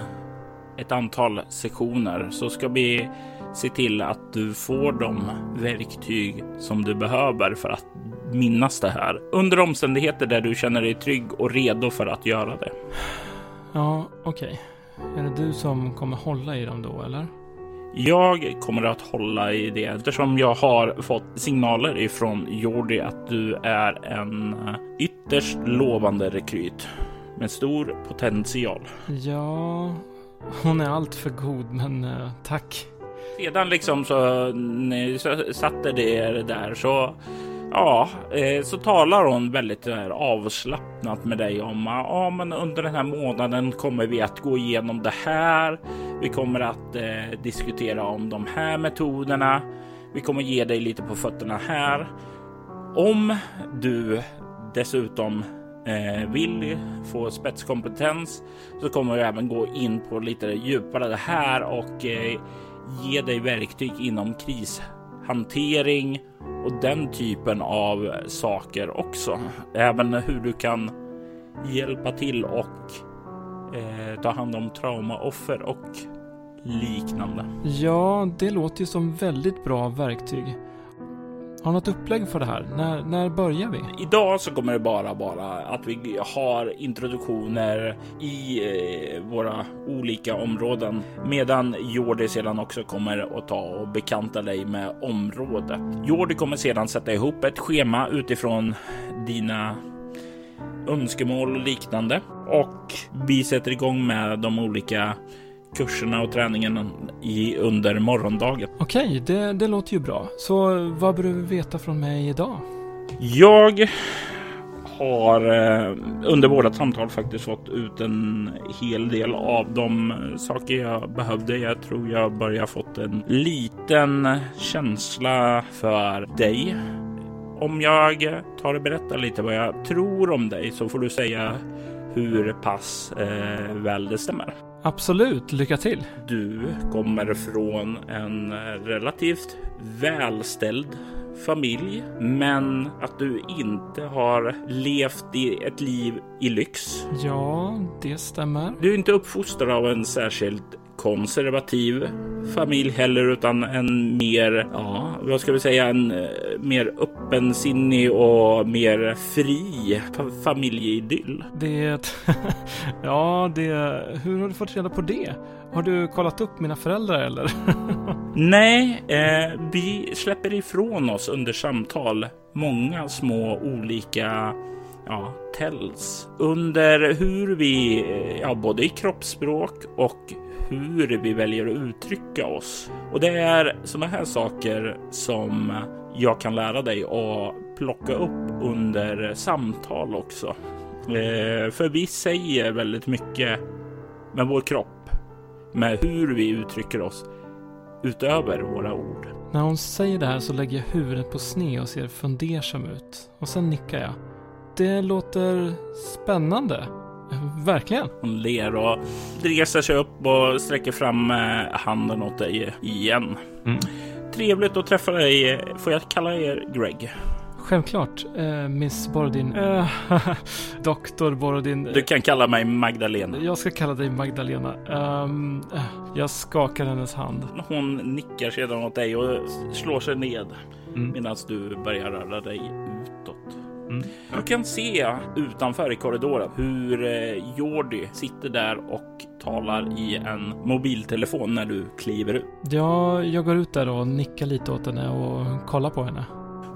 ett antal sektioner så ska vi se till att du får de verktyg som du behöver för att minnas det här under omständigheter där du känner dig trygg och redo för att göra det. Ja, okej. Är det du som kommer hålla i dem då, eller? Jag kommer att hålla i det eftersom jag har fått signaler ifrån Jordi att du är en ytterst lovande rekryt med stor potential. Ja, hon är allt för god, men eh, tack. Sedan liksom så ni så satte det där så ja, eh, så talar hon väldigt eh, avslappnat med dig om ah, ja, men under den här månaden kommer vi att gå igenom det här. Vi kommer att eh, diskutera om de här metoderna. Vi kommer ge dig lite på fötterna här. Om du dessutom eh, vill få spetskompetens så kommer vi även gå in på lite djupare det här och eh, ge dig verktyg inom kris hantering och den typen av saker också. Även hur du kan hjälpa till och eh, ta hand om traumaoffer och liknande. Ja, det låter ju som väldigt bra verktyg. Har något upplägg för det här? När, när börjar vi? Idag så kommer det bara vara att vi har introduktioner i eh, våra olika områden medan Jordi sedan också kommer att ta och bekanta dig med området. Jordi kommer sedan sätta ihop ett schema utifrån dina önskemål och liknande och vi sätter igång med de olika kurserna och träningen i, under morgondagen. Okej, det, det låter ju bra. Så vad behöver vi veta från mig idag? Jag har eh, under våra samtal faktiskt fått ut en hel del av de saker jag behövde. Jag tror jag börjar fått en liten känsla för dig. Om jag tar och berättar lite vad jag tror om dig så får du säga hur pass eh, väl det stämmer. Absolut, lycka till. Du kommer från en relativt välställd familj, men att du inte har levt i ett liv i lyx. Ja, det stämmer. Du är inte uppfostrad av en särskilt konservativ familj heller, utan en mer, ja, vad ska vi säga, en eh, mer öppensinnig och mer fri fa- familjeidyll. Det... ja, det... Hur har du fått reda på det? Har du kollat upp mina föräldrar eller? Nej, eh, vi släpper ifrån oss under samtal många små olika ja, tells under hur vi, eh, ja, både i kroppsspråk och hur vi väljer att uttrycka oss. Och det är sådana här saker som jag kan lära dig att plocka upp under samtal också. Eh, för vi säger väldigt mycket med vår kropp, med hur vi uttrycker oss utöver våra ord. När hon säger det här så lägger jag huvudet på sned och ser fundersam ut. Och sen nickar jag. Det låter spännande. Verkligen. Hon ler och reser sig upp och sträcker fram eh, handen åt dig igen. Mm. Trevligt att träffa dig. Får jag kalla er Greg? Självklart, eh, Miss Borodin. Eh, Doktor Borodin. Du kan kalla mig Magdalena. Jag ska kalla dig Magdalena. Eh, jag skakar hennes hand. Hon nickar sedan åt dig och slår sig ned Mm. medan du börjar röra dig utåt. Mm. Du kan se utanför i korridoren hur eh, Jordi sitter där och talar i en mobiltelefon när du kliver ut. Ja, jag går ut där och nickar lite åt henne och kollar på henne.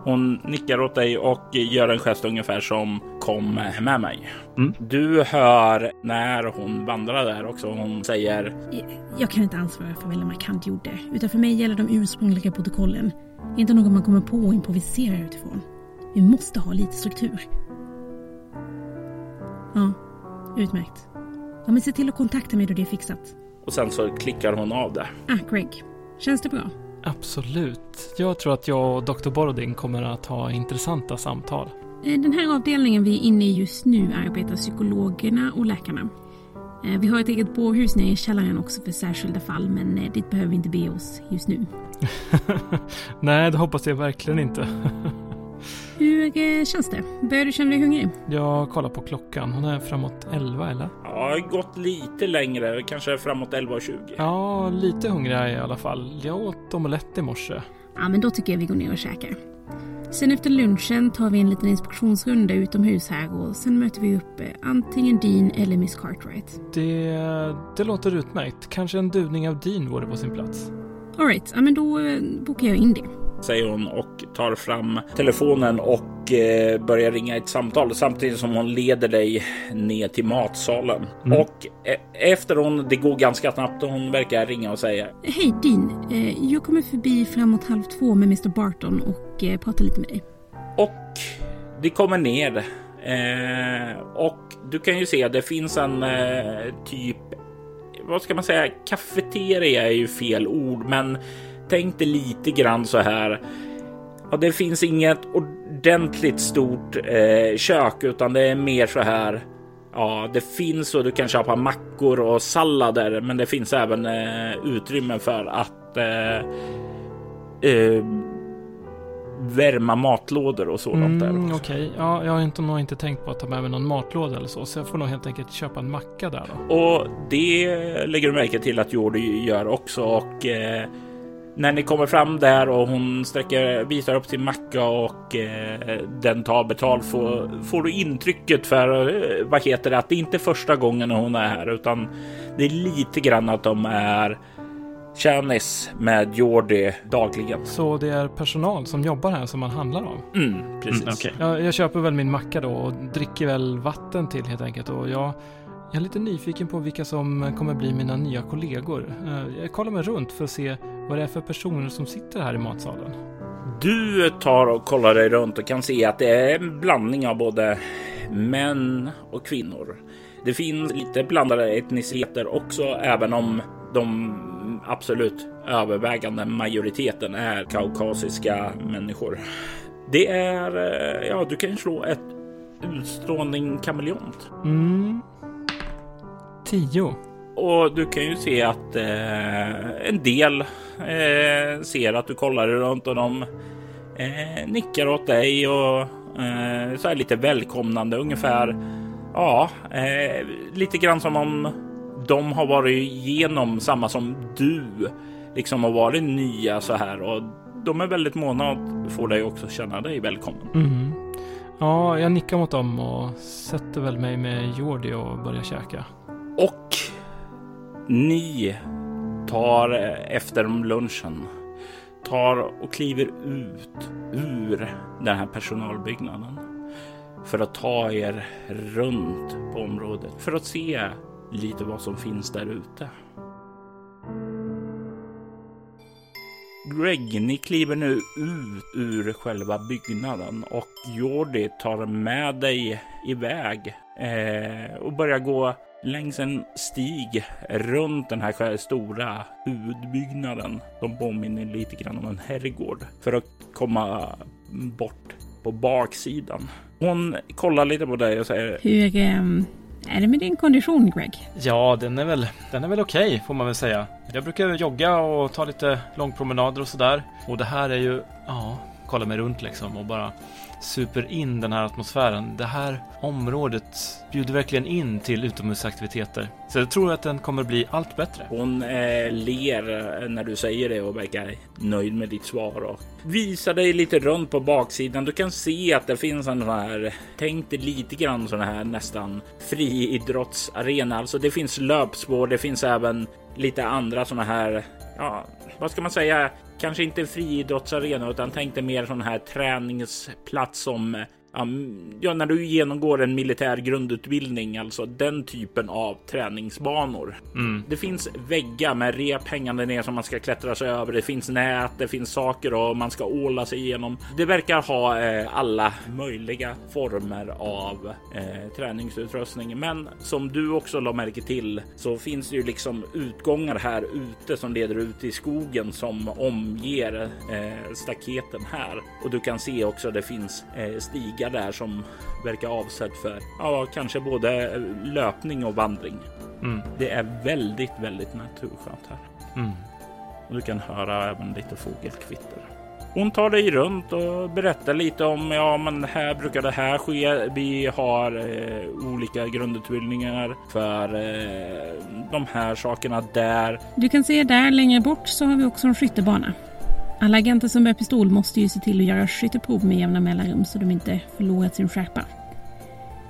Hon nickar åt dig och gör en gest ungefär som kom med mig. Mm. Du hör när hon vandrar där också. Hon säger Jag kan inte ansvara för vad Lamarckant gjorde, utan för mig gäller de ursprungliga protokollen. Inte något man kommer på och improviserar utifrån. Vi måste ha lite struktur. Ja, utmärkt. Ja, men se till att kontakta mig då det är fixat. och sen så klickar hon av det. Ah, Greg. Känns det bra? Absolut. Jag tror att jag och Dr. Borodin kommer att ha intressanta samtal. Eh, Den här avdelningen vi är inne i just nu arbetar psykologerna och läkarna. Eh, Vi har ett eget bårhus nere i källaren också för särskilda fall, men eh, dit behöver vi inte be oss just nu. Nej, det hoppas jag verkligen inte. Hur eh, känns det? Börjar du känna dig hungrig? Jag kollar på klockan. Hon är framåt 11 eller? Ja, jag har gått lite längre, kanske framåt 11.20. Ja, lite hungrig är jag i alla fall. Jag åt omelett i morse. Ja, men då tycker jag vi går ner och käkar. Sen efter lunchen tar vi en liten inspektionsrunda utomhus här och sen möter vi upp eh, antingen Dean eller Miss Cartwright. Det, det låter utmärkt. Kanske en duvning av Dean vore på sin plats. Alright, ja men då eh, bokar jag in det. Säger hon och tar fram telefonen och eh, börjar ringa ett samtal samtidigt som hon leder dig ner till matsalen. Mm. Och eh, efter hon, det går ganska snabbt och hon verkar ringa och säga Hej Dean, eh, jag kommer förbi framåt halv två med Mr Barton och eh, pratar lite med dig. Och det kommer ner. Och du kan ju se att det finns en typ, vad ska man säga, kafeteria är ju fel ord, men tänk dig lite grann så här. Ja, det finns inget ordentligt stort eh, kök, utan det är mer så här. Ja, det finns och du kan köpa mackor och sallader, men det finns även eh, utrymme för att eh, eh, värma matlådor och sådant där Mm, också. Okej, ja, jag har inte, nog inte tänkt på att ta med mig någon matlåda eller så, så jag får nog helt enkelt köpa en macka där då. Och det lägger du märke till att Jordi gör också och eh, när ni kommer fram där och hon sträcker, visar upp sin macka och eh, den tar betalt får, får du intrycket för eh, vad heter det att det är inte första gången hon är här utan det är lite grann att de är tjänis med Jordi dagligen. Så det är personal som jobbar här som man handlar av? Mm, precis. Mm, okej. Jag, jag köper väl min macka då och dricker väl vatten till helt enkelt och jag, jag är lite nyfiken på vilka som kommer bli mina nya kollegor. Eh, Jag kollar mig runt för att se vad det är för personer som sitter här i matsalen. Du tar och kollar dig runt och kan se att det är en blandning av både män och kvinnor. Det finns lite blandade etniciteter också, även om de absolut övervägande majoriteten är kaukasiska människor. Det är, eh, ja, du kan ju slå ett utstrålning kameleont. Mm. Tio. Och du kan ju se att eh, en del eh, ser att du kollar runt och de eh, nickar åt dig och eh, så här lite välkomnande ungefär. Ja, eh, lite grann som om de har varit igenom samma som du liksom har varit nya så här och de är väldigt måna att få dig också känna dig välkommen. Mm. Ja, jag nickar mot dem och sätter väl mig med Jordi och börjar käka. Ni tar efter lunchen tar och kliver ut ur den här personalbyggnaden för att ta er runt på området för att se lite vad som finns där ute. Greg, ni kliver nu ut ur själva byggnaden och Jordi tar med dig iväg eh, och börjar gå längs en stig runt den här stora huvudbyggnaden som påminner lite grann om en herrgård för att komma bort på baksidan. Hon kollar lite på dig och säger Hur ehm, är det med din kondition, Greg? Ja, den är väl, den är väl okej får man väl säga. Jag brukar jogga och ta lite långpromenader och sådär. Och det här är ju, ja, kolla mig runt liksom och bara super in den här atmosfären. Det här området bjuder verkligen in till utomhusaktiviteter. Så jag tror att den kommer bli allt bättre. Hon eh, ler eh, när du säger det och verkar nöjd med ditt svar och visar dig lite runt på baksidan. Du kan se att det finns en sån här, tänk dig lite grann sån här nästan friidrottsarena. Alltså det finns löpspår, det finns även lite andra såna här, ja, vad ska man säga? Kanske inte friidrottsarena utan tänk dig mer sån här träningsplats som Ja, när du genomgår en militär grundutbildning, alltså den typen av träningsbanor. Mm. Det finns väggar med rep hängande ner som man ska klättra sig över. Det finns nät, det finns saker och man ska åla sig igenom. Det verkar ha eh, alla möjliga former av eh, träningsutrustning. Men som du också la märke till så finns det ju liksom utgångar här ute som leder ut i skogen som omger eh, staketen här. Och du kan se också det finns eh, stigar där som verkar avsedd för ja, kanske både löpning och vandring. Mm. Det är väldigt, väldigt naturskönt här. Mm. Och du kan höra även lite fågelkvitter. Hon tar dig runt och berättar lite om, ja men här brukar det här ske. Vi har eh, olika grundutbildningar för eh, de här sakerna där. Du kan se där längre bort så har vi också en skyttebana. Alla agenter som bär pistol måste ju se till att göra skytteprov med jämna mellanrum så de inte förlorat sin skärpa.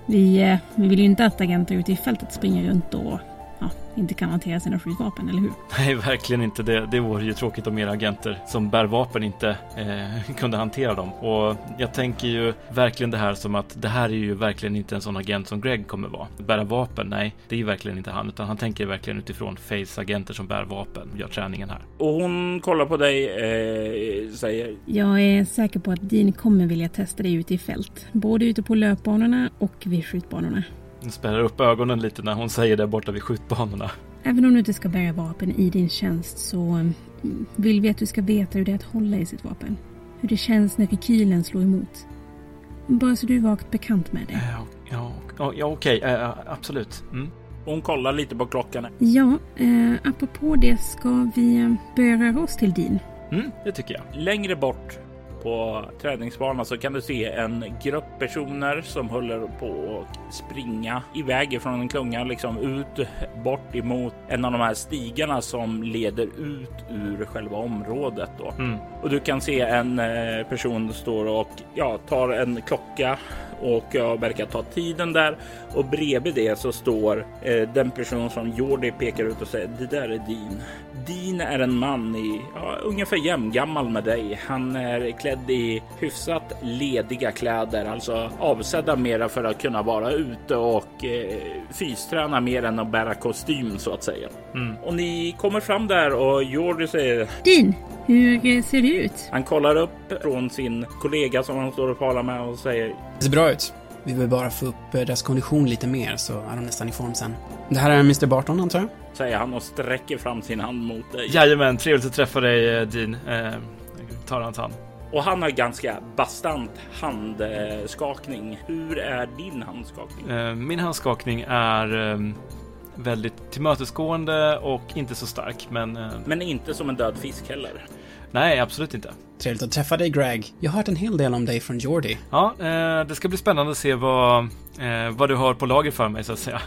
Vi, eh, vi vill ju inte att agenter ute i fältet springer runt och ja, inte kan hantera sina skjutvapen, eller hur? Nej, verkligen inte. Det, det vore ju tråkigt om era agenter som bär vapen inte eh, kunde hantera dem. Och jag tänker ju verkligen det här som att det här är ju verkligen inte en sån agent som Greg kommer vara. Bära vapen, nej, det är ju verkligen inte han, utan han tänker verkligen utifrån Faiths agenter som bär vapen, gör träningen här. Och hon kollar på dig, eh, säger Jag är säker på att Dean kommer vilja testa dig ute i fält. Både ute på löpbanorna och vid skjutbanorna. Hon spärrar upp ögonen lite när hon säger det borta vid skjutbanorna. Även om du inte ska bära vapen i din tjänst så mm, vill vi att du ska veta hur det är att hålla i sitt vapen. Hur det känns när rekylen slår emot. Bara så du är vagt bekant med det. Ja, ja, ja, ja okej, eh, absolut. Mm. hon kollar lite på klockan. Ja, eh, apropå det ska vi eh, börja röra oss till Dean. Mm, det tycker jag. Längre bort på träningsbanan så kan du se en grupp personer som håller på att springa iväg från en klunga liksom ut bort emot en av de här stigarna som leder ut ur själva området då. Mm. Och du kan se en eh, person står och ja, tar en klocka och jag verkar ta tiden där och bredvid det så står eh, den person som Jordi pekar ut och säger det där är din. Din är en man i ja, ungefär jämngammal med dig. Han är klädd i hyfsat lediga kläder, alltså avsedda mera för att kunna vara ute och eh, fysträna mer än att bära kostym så att säga. Mm. Och ni kommer fram där och Jordi säger Dean, hur ser du ut? han kollar upp från sin kollega som han står och talar med och säger Det ser bra ut. Vi vill bara få upp eh, deras kondition lite mer så är de nästan i form sen. Det här är Mr Barton antar jag? säger han och sträcker fram sin hand mot dig. Jajamän, trevligt att träffa dig eh, Dean. Eh, tar hans hand. Och han har ganska bastant handskakning. Hur är din handskakning? Eh, min handskakning är eh, väldigt tillmötesgående och inte så stark, men eh, Men inte som en död fisk heller. Nej, absolut inte. Trevligt att träffa dig Greg. Jag har hört en hel del om dig från Jordi. Ja, eh, det ska bli spännande att se vad, eh, vad du har på lager för mig så att säga.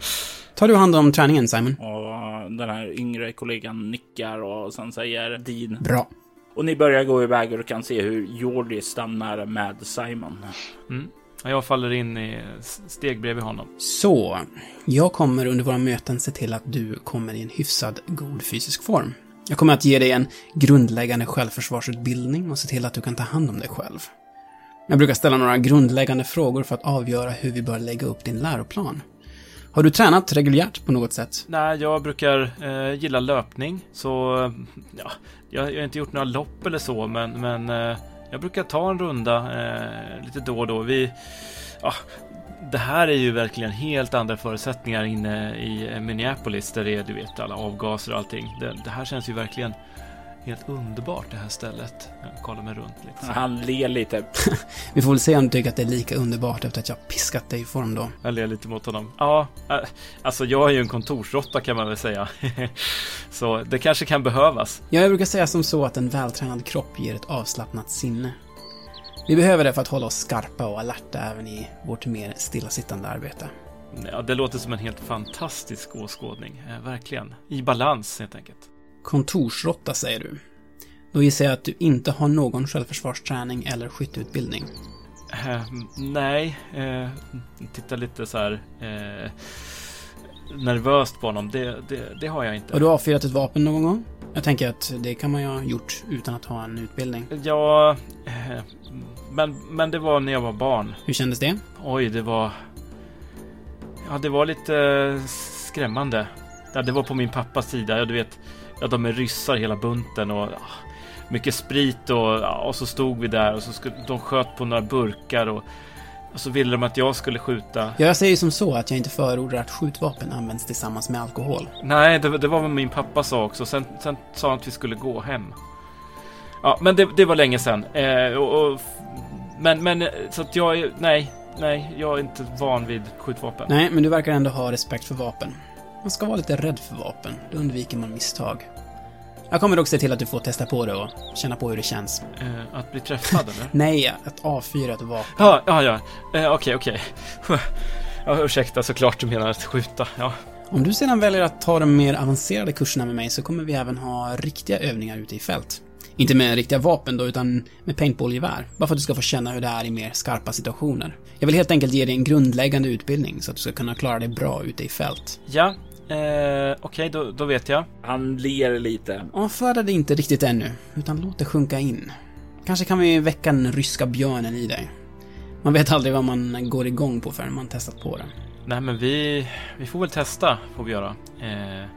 Tar du hand om träningen Simon? Och den här yngre kollegan nickar och sen säger Dean. Bra. Och ni börjar gå iväg och du kan se hur Jordi stannar med Simon. Mm. Jag faller in i steg bredvid honom. Så, jag kommer under våra möten se till att du kommer i en hyfsad god fysisk form. Jag kommer att ge dig en grundläggande självförsvarsutbildning och se till att du kan ta hand om dig själv. Jag brukar ställa några grundläggande frågor för att avgöra hur vi bör lägga upp din läroplan. Har du tränat reguljärt på något sätt? Nej, jag brukar eh, gilla löpning, så ja, jag, jag har inte gjort några lopp eller så, men, men eh, jag brukar ta en runda eh, lite då och då. Vi, ja, det här är ju verkligen helt andra förutsättningar inne i Minneapolis där det är, du vet, alla avgaser och allting. Det, det här känns ju verkligen helt underbart det här stället. Jag kollar mig runt lite. Han ler lite. Vi får väl se om du tycker att det är lika underbart efter att jag piskat dig i form då. Jag ler lite mot honom. Ja, alltså jag är ju en kontorsråtta kan man väl säga. så det kanske kan behövas. Ja, jag brukar säga som så att en vältränad kropp ger ett avslappnat sinne. Vi behöver det för att hålla oss skarpa och alerta även i vårt mer stillasittande arbete. Ja, det låter som en helt fantastisk åskådning. Eh, verkligen. I balans helt enkelt. Kontorsråtta säger du. Då gissar jag att du inte har någon självförsvarsträning eller skytteutbildning. Eh, nej, eh, titta lite så här eh, nervöst på honom. Det, det, det, har jag inte. Har du avfyrat ett vapen någon gång? Jag tänker att det kan man ju ha gjort utan att ha en utbildning. Ja, men, men det var när jag var barn. Hur kändes det? Oj, det var... Ja, det var lite skrämmande. Ja, det var på min pappas sida. Ja, du vet, ja, de är ryssar hela bunten och ja, mycket sprit och, ja, och så stod vi där och så skulle, de sköt på några burkar och, och så ville de att jag skulle skjuta. Ja, jag säger som så att jag inte förordar att skjutvapen används tillsammans med alkohol. Nej, det, det var vad min pappa sa också. Sen, sen sa han att vi skulle gå hem. Ja, men det, det var länge sedan. Eh, och, och, men, men så att jag är, nej, nej, jag är inte van vid skjutvapen. Nej, men du verkar ändå ha respekt för vapen. Man ska vara lite rädd för vapen, då undviker man misstag. Jag kommer dock se till att du får testa på det och känna på hur det känns. Eh, att bli träffad eller? Nej, att avfyra ett vapen. Ja, ja, ja. Eh, okej, okej. Ja, ursäkta, såklart du menar att skjuta, ja. Om du sedan väljer att ta de mer avancerade kurserna med mig så kommer vi även ha riktiga övningar ute i fält. Inte med riktiga vapen då, utan med paintballgevär. Bara för att du ska få känna hur det är i mer skarpa situationer. Jag vill helt enkelt ge dig en grundläggande utbildning så att du ska kunna klara dig bra ute i fält. Ja, eh, okej, okay, då, då, vet jag. Han ler lite. Avfärda det inte riktigt ännu, utan låt det sjunka in. Kanske kan vi väcka den ryska björnen i dig. Man vet aldrig vad man går igång på förrän man testat på det. Nej, men vi, vi får väl testa, får vi göra. Eh,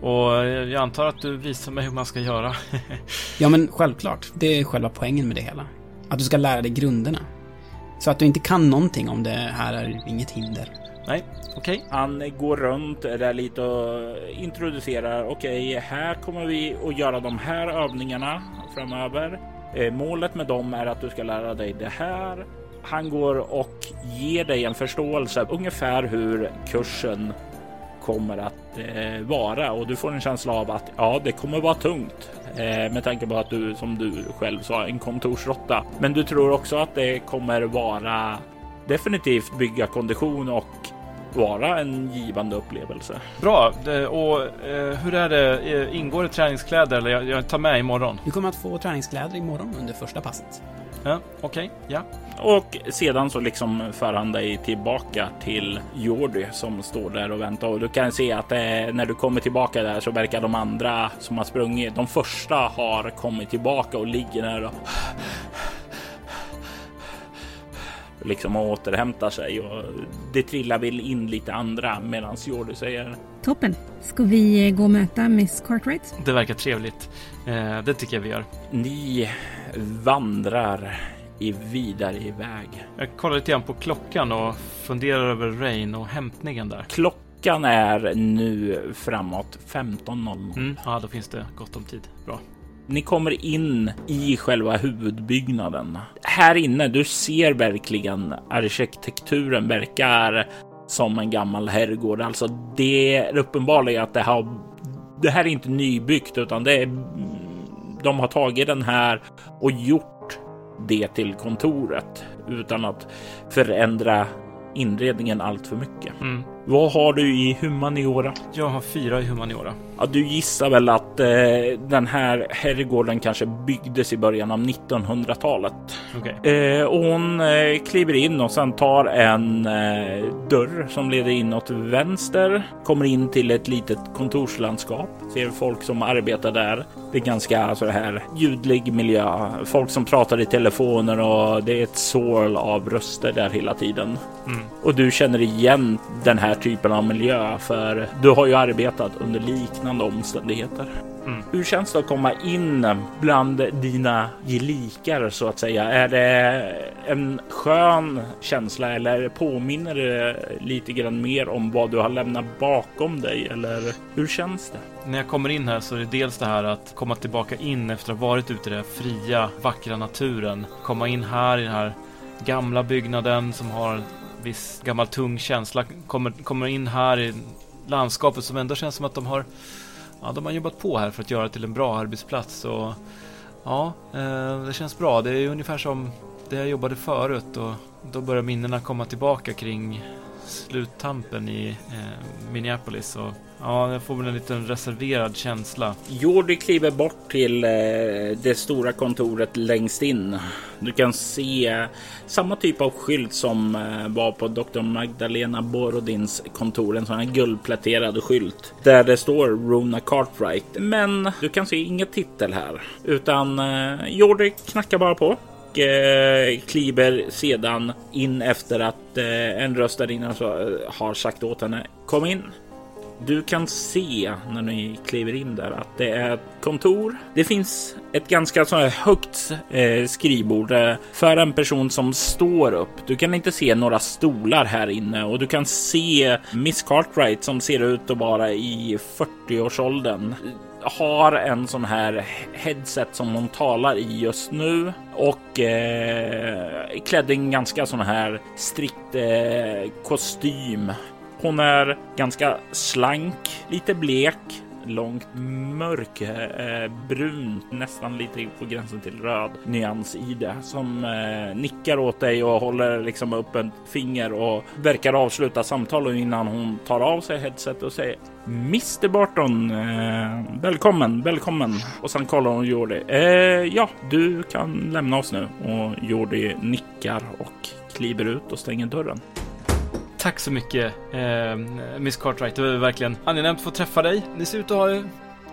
och jag antar att du visar mig hur man ska göra. ja, men självklart. Det är själva poängen med det hela. Att du ska lära dig grunderna. Så att du inte kan någonting om det här är inget hinder. Nej, okej. Okay. Han går runt där lite och introducerar. Okej, okay, här kommer vi att göra de här övningarna framöver. Eh, målet med dem är att du ska lära dig det här. Han går och ger dig en förståelse ungefär hur kursen kommer att eh, vara och du får en känsla av att ja, det kommer vara tungt eh, med tanke på att du som du själv sa en kontorsrotta. Men du tror också att det kommer vara definitivt bygga kondition och vara en givande upplevelse. Bra. Och eh, hur är det? Eh, ingår det träningskläder eller jag, jag tar med imorgon? Du kommer att få träningskläder imorgon under första passet. Ja, okej. Okay. Ja. Och sedan så liksom för han dig tillbaka till Jordi som står där och väntar. Och du kan se att eh, när du kommer tillbaka där så verkar de andra som har sprungit, de första har kommit tillbaka och ligger där och liksom återhämtar sig och det trillar väl in lite andra medan Jordi säger Toppen. Ska vi eh, gå och möta Miss Cartwright? Det verkar trevligt. Eh, det tycker jag vi gör. Ni vandrar i vidare iväg. Jag kollar lite grann på klockan och funderar över Rain och hämtningen där. Klockan är nu framåt 15.00. Mm, ja, då finns det gott om tid. Bra. Ni kommer in i själva huvudbyggnaden. Här inne, du ser verkligen arkitekturen verkar som en gammal herrgård. Alltså det är uppenbarligen att det har det här är inte nybyggt utan det är de har tagit den här och gjort det till kontoret utan att förändra inredningen allt för mycket. Mm. Vad har du i humaniora? Jag har fyra i humaniora. Ja, du gissar väl att eh, den här herrgården kanske byggdes i början av 1900-talet. Okay. Eh, och hon eh, kliver in och sen tar en eh, dörr som leder in åt vänster. Kommer in till ett litet kontorslandskap. Ser folk som arbetar där. Det är ganska så här ljudlig miljö. Folk som pratar i telefoner och det är ett sorl av röster där hela tiden. Mm. Och du känner igen den här typen av miljö för du har ju arbetat under liknande omständigheter. Mm. Hur känns det att komma in bland dina gelikar så att säga? Är det en skön känsla eller påminner det lite grann mer om vad du har lämnat bakom dig? Eller hur känns det? När jag kommer in här så är det dels det här att komma tillbaka in efter att ha varit ute i den fria, vackra naturen. Komma in här i den här gamla byggnaden som har viss gammal tung känsla. Kommer, kommer in här i landskapet som ändå känns som att de har ja, de har jobbat på här för att göra till en bra arbetsplats. Och, ja, eh, det känns bra. Det är ungefär som det jag jobbade förut och då börjar minnena komma tillbaka kring sluttampen i eh, Minneapolis. Och, ja, jag får väl en liten reserverad känsla. Jordi kliver bort till eh, det stora kontoret längst in. Du kan se samma typ av skylt som eh, var på Dr. Magdalena Borodins kontor. En sån här guldpläterad skylt där det står Rona Cartwright. Men du kan se inget titel här utan eh, Jordi knackar bara på och kliver sedan in efter att en röst där inne har sagt åt henne kom in. Du kan se när ni kliver in där att det är ett kontor. Det finns ett ganska så här högt eh, skrivbord eh, för en person som står upp. Du kan inte se några stolar här inne och du kan se Miss Cartwright som ser ut att vara i 40-årsåldern har en sån här headset som hon talar i just nu och eh, klädd i en ganska sån här strikt eh, kostym. Hon är ganska slank, lite blek, långt mörkbrun, eh, nästan lite på gränsen till röd nyans i det som eh, nickar åt dig och håller liksom upp ett finger och verkar avsluta samtalet innan hon tar av sig headset och säger Mr Barton, eh, välkommen, välkommen. Och sen kollar hon Jordi. Eh, ja, du kan lämna oss nu. Och Jordi nickar och kliver ut och stänger dörren. Tack så mycket, eh, Miss Cartwright. Det var verkligen angenämt att få träffa dig. Ni ser ut att ha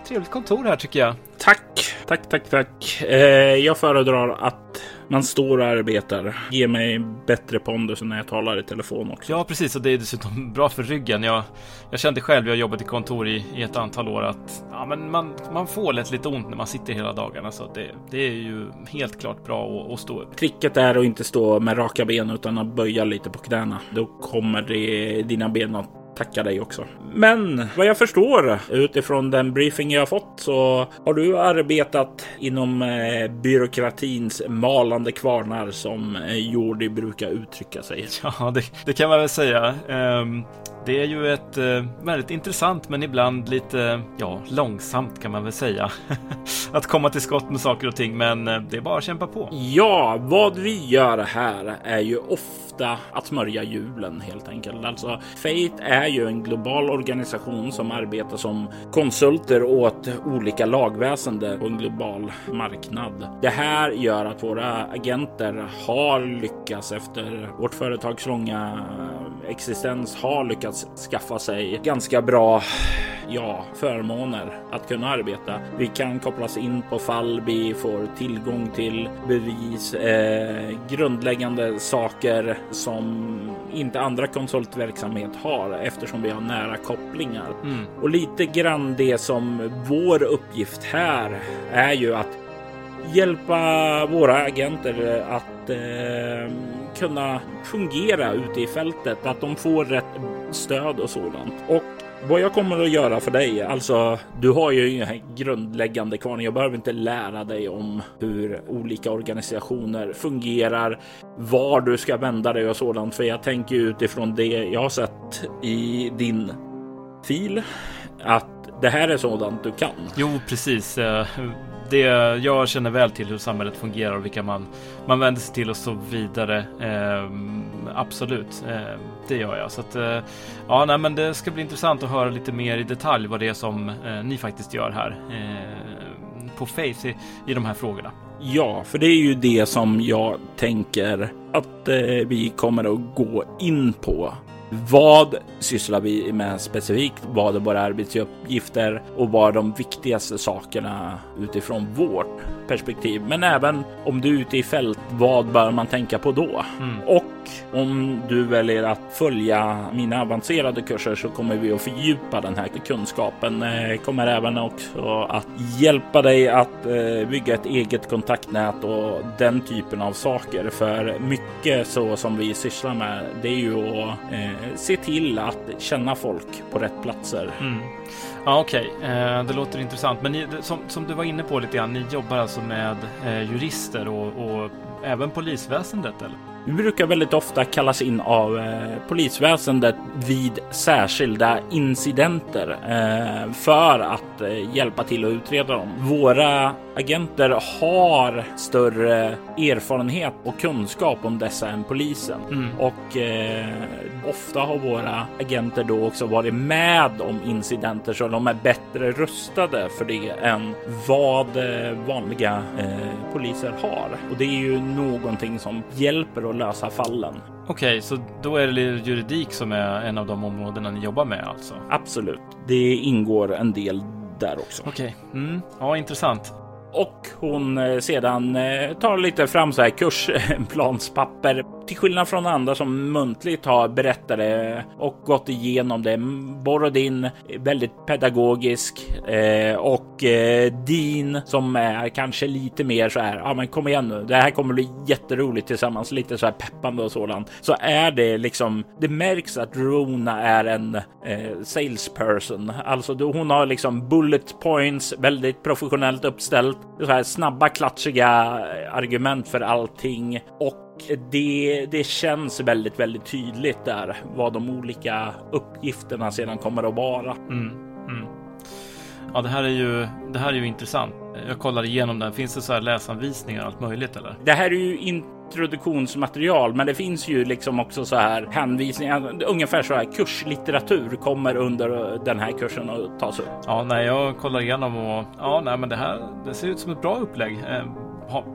trevligt kontor här tycker jag. Tack, tack, tack, tack. Eh, jag föredrar att man står och arbetar. Ger mig bättre pondus när jag talar i telefon också. Ja, precis. Och det är dessutom bra för ryggen. Jag, jag kände själv, jag har jobbat i kontor i, i ett antal år, att ja, men man, man får lätt lite ont när man sitter hela dagarna. Så det, det är ju helt klart bra att, att stå upp. Tricket är att inte stå med raka ben utan att böja lite på knäna. Då kommer det, dina ben att tacka dig också. Men vad jag förstår utifrån den briefing jag fått så har du arbetat inom eh, byråkratins malande kvarnar som eh, Jordi brukar uttrycka sig. Ja, det, det kan man väl säga. Um, det är ju ett eh, väldigt intressant men ibland lite ja, långsamt kan man väl säga. att komma till skott med saker och ting men eh, det är bara att kämpa på. Ja, vad vi gör här är ju ofta att smörja hjulen helt enkelt. Alltså Fate är ju en global organisation som arbetar som konsulter åt olika lagväsende på en global marknad. Det här gör att våra agenter har lyckats efter vårt företags långa eh, existens har lyckats skaffa sig ganska bra ja, förmåner att kunna arbeta. Vi kan kopplas in på fall, vi får tillgång till bevis, eh, grundläggande saker som inte andra konsultverksamhet har eftersom vi har nära kopplingar. Mm. Och lite grann det som vår uppgift här är ju att hjälpa våra agenter att eh, kunna fungera ute i fältet, att de får rätt stöd och sådant. Och vad jag kommer att göra för dig, alltså du har ju inga grundläggande kvar. Jag behöver inte lära dig om hur olika organisationer fungerar, var du ska vända dig och sådant. För jag tänker utifrån det jag har sett i din fil att det här är sådant du kan. Jo, precis. Eh, det, jag känner väl till hur samhället fungerar och vilka man, man vänder sig till och så vidare. Eh, absolut, eh, det gör jag. Så att, eh, ja, nej, men det ska bli intressant att höra lite mer i detalj vad det är som eh, ni faktiskt gör här eh, på Face i, i de här frågorna. Ja, för det är ju det som jag tänker att vi kommer att gå in på vad sysslar vi med specifikt? Vad är våra arbetsuppgifter och vad är de viktigaste sakerna utifrån vårt perspektiv? Men även om du är ute i fält, vad bör man tänka på då? Mm. Och om du väljer att följa mina avancerade kurser så kommer vi att fördjupa den här kunskapen. Eh, kommer även också att hjälpa dig att eh, bygga ett eget kontaktnät och den typen av saker. För mycket så som vi sysslar med, det är ju att eh, se till att känna folk på rätt platser. Mm. Ja, okej. Okay. Det låter intressant. Men ni, som, som, du var inne på lite grann, ni jobbar alltså Alltså med eh, jurister och, och även polisväsendet, eller? Vi brukar väldigt ofta kallas in av eh, polisväsendet vid särskilda incidenter eh, för att eh, hjälpa till att utreda dem. Våra agenter har större erfarenhet och kunskap om dessa än polisen mm. och ofta har våra agenter då också varit med om incidenter så de är bättre rustade för det än vad vanliga poliser har. Och det är ju någonting som hjälper att lösa fallen. Okej, okay, så då är det juridik som är en av de områdena ni jobbar med alltså? Absolut. Det ingår en del där också. Okej, okay. mm. ja intressant. Och hon eh, sedan eh, tar lite fram så här kursplanspapper till skillnad från andra som muntligt har berättat det och gått igenom det. Borodin väldigt pedagogisk eh, och eh, Dean som är kanske lite mer så här. Ja, men kom igen nu. Det här kommer bli jätteroligt tillsammans. Lite så här peppande och sådant. Så är det liksom. Det märks att Rona är en eh, salesperson. Alltså hon har liksom bullet points, väldigt professionellt uppställt, så här snabba klatschiga eh, argument för allting och det, det känns väldigt, väldigt tydligt där vad de olika uppgifterna sedan kommer att vara. Mm, mm. Ja, det här är ju. Det här är ju intressant. Jag kollar igenom den. Finns det så här läsanvisningar och allt möjligt eller? Det här är ju introduktionsmaterial, men det finns ju liksom också så här hänvisningar. Ungefär så här kurslitteratur kommer under den här kursen att tas upp. Ja, nej, jag kollar igenom och ja, nej, men det här. Det ser ut som ett bra upplägg.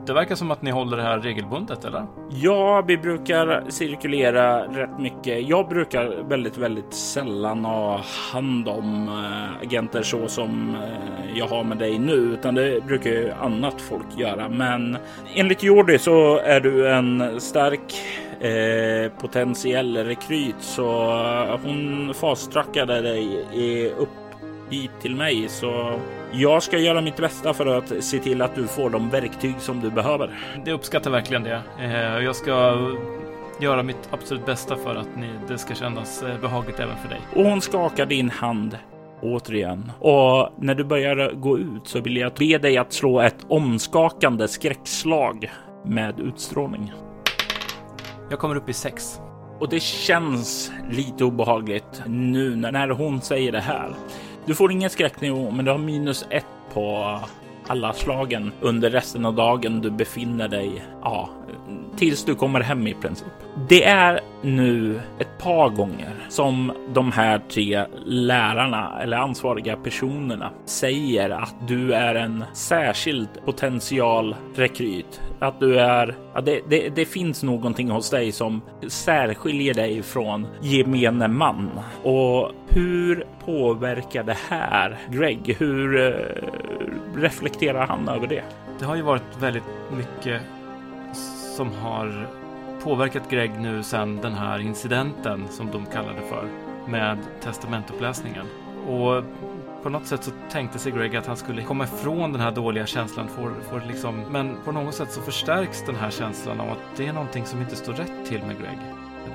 Det verkar som att ni håller det här regelbundet, eller? Ja, vi brukar cirkulera rätt mycket. Jag brukar väldigt, väldigt sällan ha hand om eh, agenter så som eh, jag har med dig nu, utan det brukar ju annat folk göra. Men enligt Jordi så är du en stark eh, potentiell rekryt, så hon fasttrackade dig upp hit till mig så jag ska göra mitt bästa för att se till att du får de verktyg som du behöver. Det uppskattar verkligen det. Eh, jag ska göra mitt absolut bästa för att ni, det ska kännas eh, behagligt även för dig. Och hon skakar din hand återigen. Och när du börjar gå ut så vill jag be dig att slå ett omskakande skräckslag med utstrålning. Jag kommer upp i sex. Och det känns lite obehagligt nu när hon säger det här. Du får ingen skräcknivå, men du har minus ett på alla slagen under resten av dagen du befinner dig. Ja, tills du kommer hem i princip. Det är nu ett par gånger som de här tre lärarna eller ansvariga personerna säger att du är en särskild potential rekryt. Att du är, ja, det, det, det finns någonting hos dig som särskiljer dig från gemene man. Och hur påverkar det här Greg? Hur uh, reflekterar han över det? Det har ju varit väldigt mycket som har påverkat Greg nu sedan den här incidenten som de kallade för med testamentuppläsningen. Och på något sätt så tänkte sig Greg att han skulle komma ifrån den här dåliga känslan. För, för liksom, men på något sätt så förstärks den här känslan av att det är någonting som inte står rätt till med Greg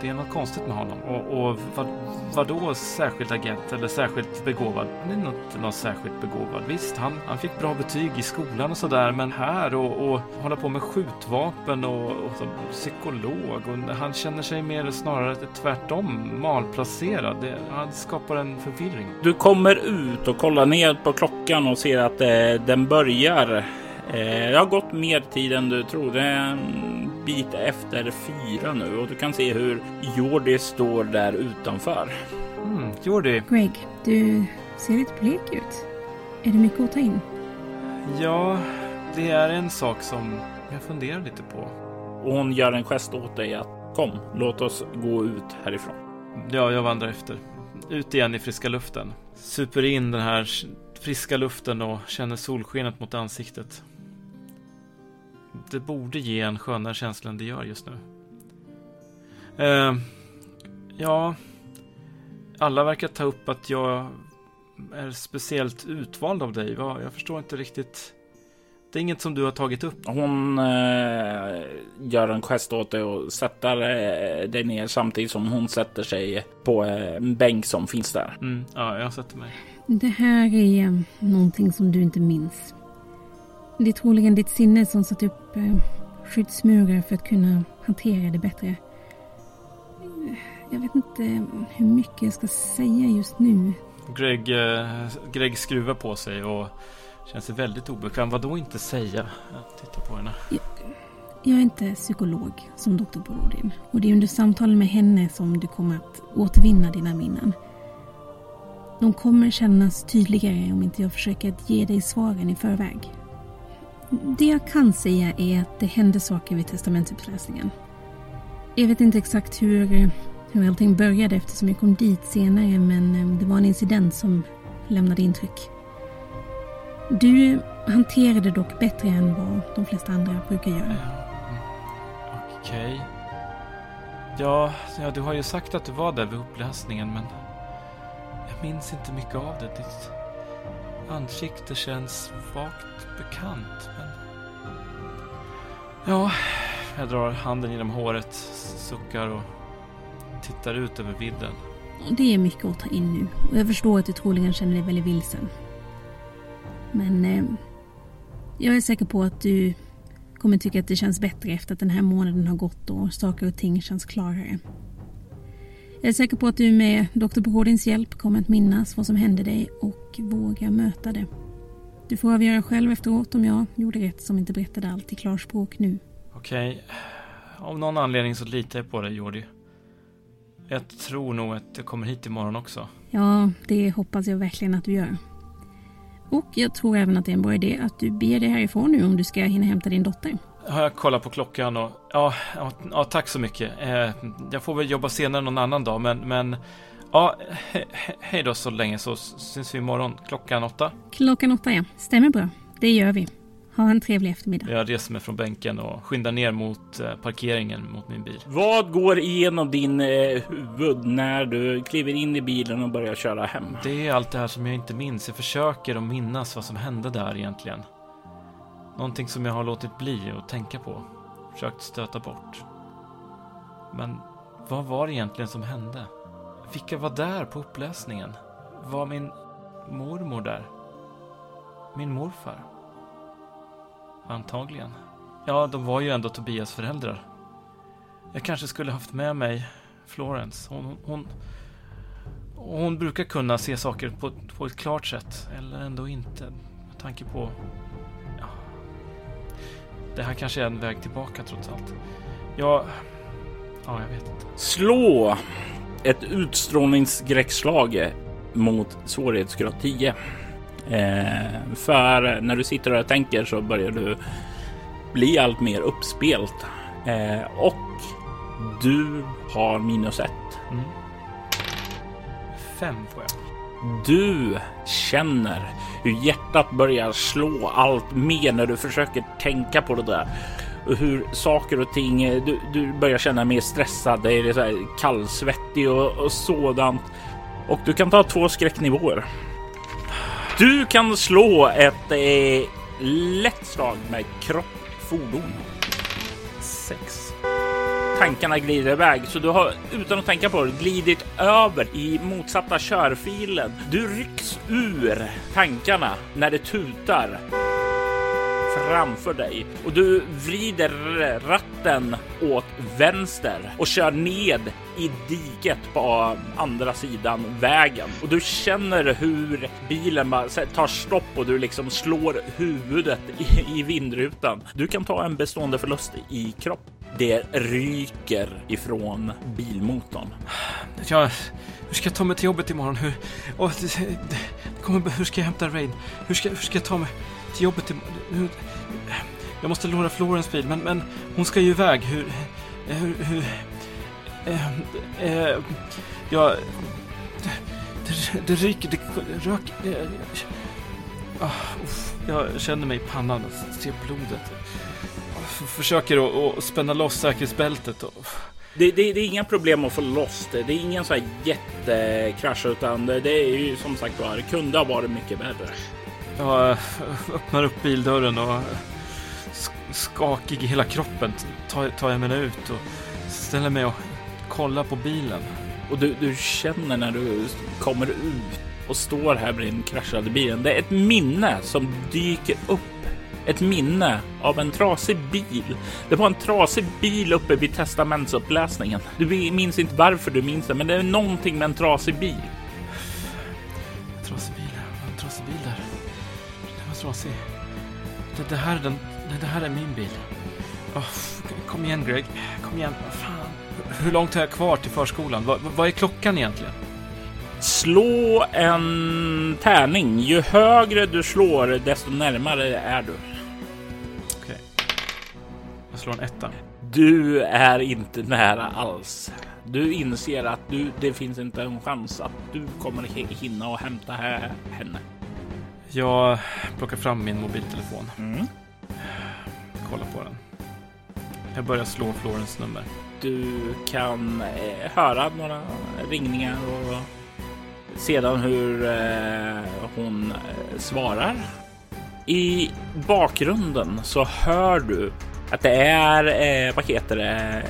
det är något konstigt med honom. Och, och vad, vadå särskild agent eller särskilt begåvad? Han är inte någon särskilt begåvad. Visst, han, han fick bra betyg i skolan och sådär, men här och, och hålla på med skjutvapen och, och som psykolog. Och han känner sig mer snarare tvärtom malplacerad. Det, han skapar en förvirring. Du kommer ut och kollar ner på klockan och ser att eh, den börjar det har gått mer tid än du tror. Det är en bit efter fyra nu och du kan se hur Jordi står där utanför. Mm, Jordi. Greg, du ser lite blek ut. Är det mycket att ta in? Ja, det är en sak som jag funderar lite på. Och hon gör en gest åt dig att kom, låt oss gå ut härifrån. Ja, jag vandrar efter. Ut igen i friska luften. Super in den här friska luften och känner solskenet mot ansiktet det borde ge en skönare känsla än det gör just nu. Eh, ja, alla verkar ta upp att jag är speciellt utvald av dig. Va? Jag förstår inte riktigt. Det är inget som du har tagit upp. Hon eh, gör en gest åt dig och sätter eh, dig ner samtidigt som hon sätter sig på eh, en bänk som finns där. Mm, ja, jag sätter mig. Det här är eh, någonting som du inte minns. Det är troligen ditt sinne som satt upp eh, skyddsmurar för att kunna hantera det bättre. Jag vet inte hur mycket jag ska säga just nu. Greg, eh, Greg skruvar på sig och känner sig väldigt obekväm. Vad då inte säga? Jag tittar på henne. Jag är inte psykolog som doktor Borodin och det är under samtalen med henne som du kommer att återvinna dina minnen. De kommer kännas tydligare om inte jag försöker att ge dig svaren i förväg. Det jag kan säga är att det hände saker vid testamentsuppläsningen. Jag vet inte exakt hur, hur allting började eftersom jag kom dit senare men eh, det var en incident som lämnade intryck. Du hanterade dock bättre än vad de flesta andra brukar göra. Okej. Ja, ja, du har ju sagt att du var där vid uppläsningen men jag minns inte mycket av det ansikte känns vagt bekant. Men... Ja, jag drar handen genom håret, suckar och tittar ut över vidden. Det är mycket att ta in nu och jag förstår att du troligen känner dig väldigt vilsen. Men eh, jag är säker på att du kommer tycka att det känns bättre efter att den här månaden har gått och saker och ting känns klarare. Jag är säker på att du med Dr. Brodins hjälp kommer att minnas vad som hände dig och våga möta det. Du får avgöra själv efteråt om jag gjorde rätt som inte berättade allt i klarspråk nu. Okej. Av någon anledning så litar jag på dig, Jordi. Jag tror nog att jag kommer hit imorgon också. Ja, det hoppas jag verkligen att du gör. Och jag tror även att det är en bra idé att du beger dig härifrån nu om du ska hinna hämta din dotter. Har jag kollat på klockan och... Ja, ja, ja tack så mycket. Eh, jag får väl jobba senare någon annan dag, men... men ja, he, he, hej då så länge så syns vi imorgon klockan åtta. Klockan åtta, ja. Stämmer bra. Det gör vi. Ha en trevlig eftermiddag. Jag reser mig från bänken och skyndar ner mot eh, parkeringen mot min bil. Vad går igenom din eh, huvud när du kliver in i bilen och börjar köra hem? Det är allt det här som jag inte minns. Jag försöker att minnas vad som hände där egentligen. Någonting som jag har låtit bli att tänka på. Försökt stöta bort. Men vad var det egentligen som hände? Vilka var där på uppläsningen? Var min mormor där? Min morfar? Antagligen. Ja, de var ju ändå Tobias föräldrar. Jag kanske skulle haft med mig Florence. Hon, hon, hon brukar kunna se saker på, på ett klart sätt. Eller ändå inte. Med tanke på... Det här kanske är en väg tillbaka trots allt. Jag... Ja, jag vet inte. Slå ett utstrålningsskräckslag mot svårighetsgrad 10. Eh, för när du sitter och tänker så börjar du bli allt mer uppspelt. Eh, och du har minus ett. Mm. Fem får jag. Du känner hur hjärtat börjar slå allt mer när du försöker tänka på det där. Och hur saker och ting, du, du börjar känna mer stressad, det är så här kallsvettig och, och sådant. Och du kan ta två skräcknivåer. Du kan slå ett eh, lätt slag med kropp, fordon. Sex. Tankarna glider iväg så du har utan att tänka på det glidit över i motsatta körfilen. Du rycks ur tankarna när det tutar framför dig och du vrider ratten åt vänster och kör ned i diket på andra sidan vägen och du känner hur bilen bara tar stopp och du liksom slår huvudet i, i vindrutan. Du kan ta en bestående förlust i kropp. Det ryker ifrån bilmotorn. Jag, hur ska jag ta mig till jobbet imorgon? Hur, oh, det, det, kommer, hur ska jag hämta Rain? Hur ska, hur ska jag ta mig till jobbet imorgon? Jag måste låna Florens bil, men, men hon ska ju iväg. Hur... Hur... hur eh, eh, ja... Det, det, ryker, det rök... Det, ah, uff, jag känner mig i pannan och ser blodet. Jag försöker att, spänna loss säkerhetsbältet och Det, det, det är inga problem att få loss det. Det är ingen så här jättekrasch utan det, det är ju som sagt var, det kunde ha varit mycket värre. Jag öppnar upp bildörren och skakig i hela kroppen tar, tar jag mig ut och ställer mig och kollar på bilen. Och du, du känner när du kommer ut och står här bredvid den kraschade bilen. Det är ett minne som dyker upp. Ett minne av en trasig bil. Det var en trasig bil uppe vid testamentsuppläsningen. Du minns inte varför du minns det, men det är någonting med en trasig bil. En trasig bil, en trasig bil där. Den var trasig. Det, det, här, den, det här är min bil. Oh, kom igen Greg, kom igen. Fan. Hur långt har jag kvar till förskolan? Vad, vad är klockan egentligen? Slå en tärning. Ju högre du slår, desto närmare är du. Okej. Okay. Jag slår en etta. Du är inte nära alls. Du inser att du, det finns inte en chans att du kommer hinna och hämta henne. Jag plockar fram min mobiltelefon. Mm. Jag börjar slå Florens nummer. Du kan eh, höra några ringningar och sedan hur eh, hon eh, svarar. I bakgrunden så hör du att det är, eh, vad heter det,